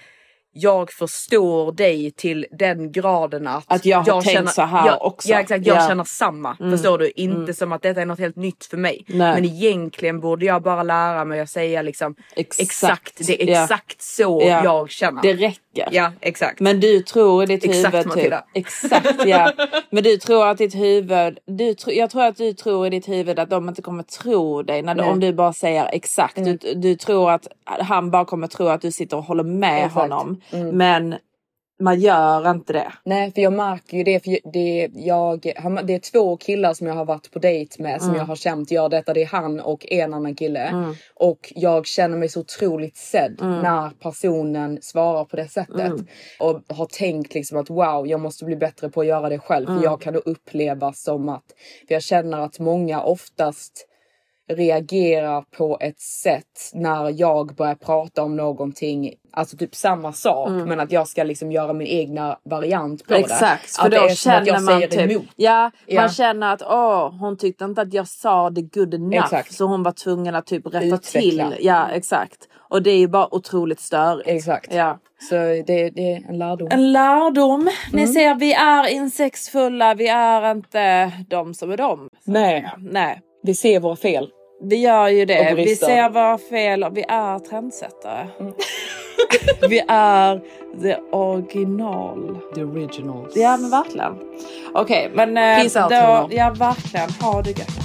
jag förstår dig till den graden att, Att jag har tänkt så här ja, också. Ja exakt, jag Ja. känner samma. Mm. Förstår du? Inte Mm. som att detta är något helt nytt för mig. Nej. Men egentligen borde jag bara lära mig att säga liksom Exakt. exakt, det är Ja. exakt så Ja. jag känner. Det räcker. Ja exakt. Men du tror i ditt Exakt, huvud typ. Matilda. Exakt ja. Men du tror att ditt huvud. Du, jag tror att du tror i ditt huvud att de inte kommer tro dig. När, Nej. om du bara säger exakt. Du, du tror att han bara kommer tro att du sitter och håller med Exakt. honom. Mm. Men man gör inte det. Nej för jag märker ju det. För det, jag, det är två killar som jag har varit på dejt med som Mm. jag har känt gör detta. Det är han och en annan kille. Mm. Och jag känner mig så otroligt sedd Mm. när personen svarar på det sättet. Mm. Och har tänkt liksom att wow jag måste bli bättre på att göra det själv. Mm. För jag kan då uppleva som att, för jag känner att många oftast reagerar på ett sätt när jag börjar prata om någonting, alltså typ samma sak Mm. men att jag ska liksom göra min egna variant på Exakt, det. för Att då känner man typ, emot. ja, Ja. man känner att åh, hon tyckte inte att jag sa det good enough. Exakt. Så hon var tvungen att typ rätta Utveckla. till. Ja exakt. Och det är ju bara otroligt störigt. Exakt. Ja. Så det, det är en lärdom. En lärdom. Ni Mm. ser, vi är insektsfulla. Vi är inte de som är de. Nej, Nej, vi ser våra fel. vi gör ju det. Vi ser våra fel och vi är trendsättare. Mm. vi är the original. The originals. Ja men verkligen. Okej men eh, Peace out, då, hörni. ja verkligen. Ha det gött.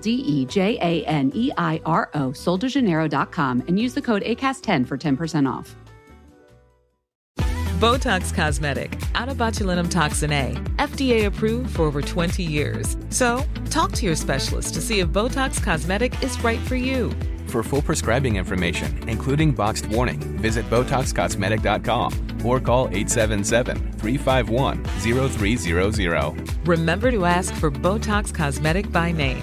D E J A N E I R O, soldejaneiro.com, and use the code ACAST10 for 10% off. Botox Cosmetic, out of botulinum toxin A, FDA approved for over 20 years. So, talk to your specialist to see if Botox Cosmetic is right for you. For full prescribing information, including boxed warning, visit BotoxCosmetic.com or call 877-351-0300. Remember to ask for Botox Cosmetic by name.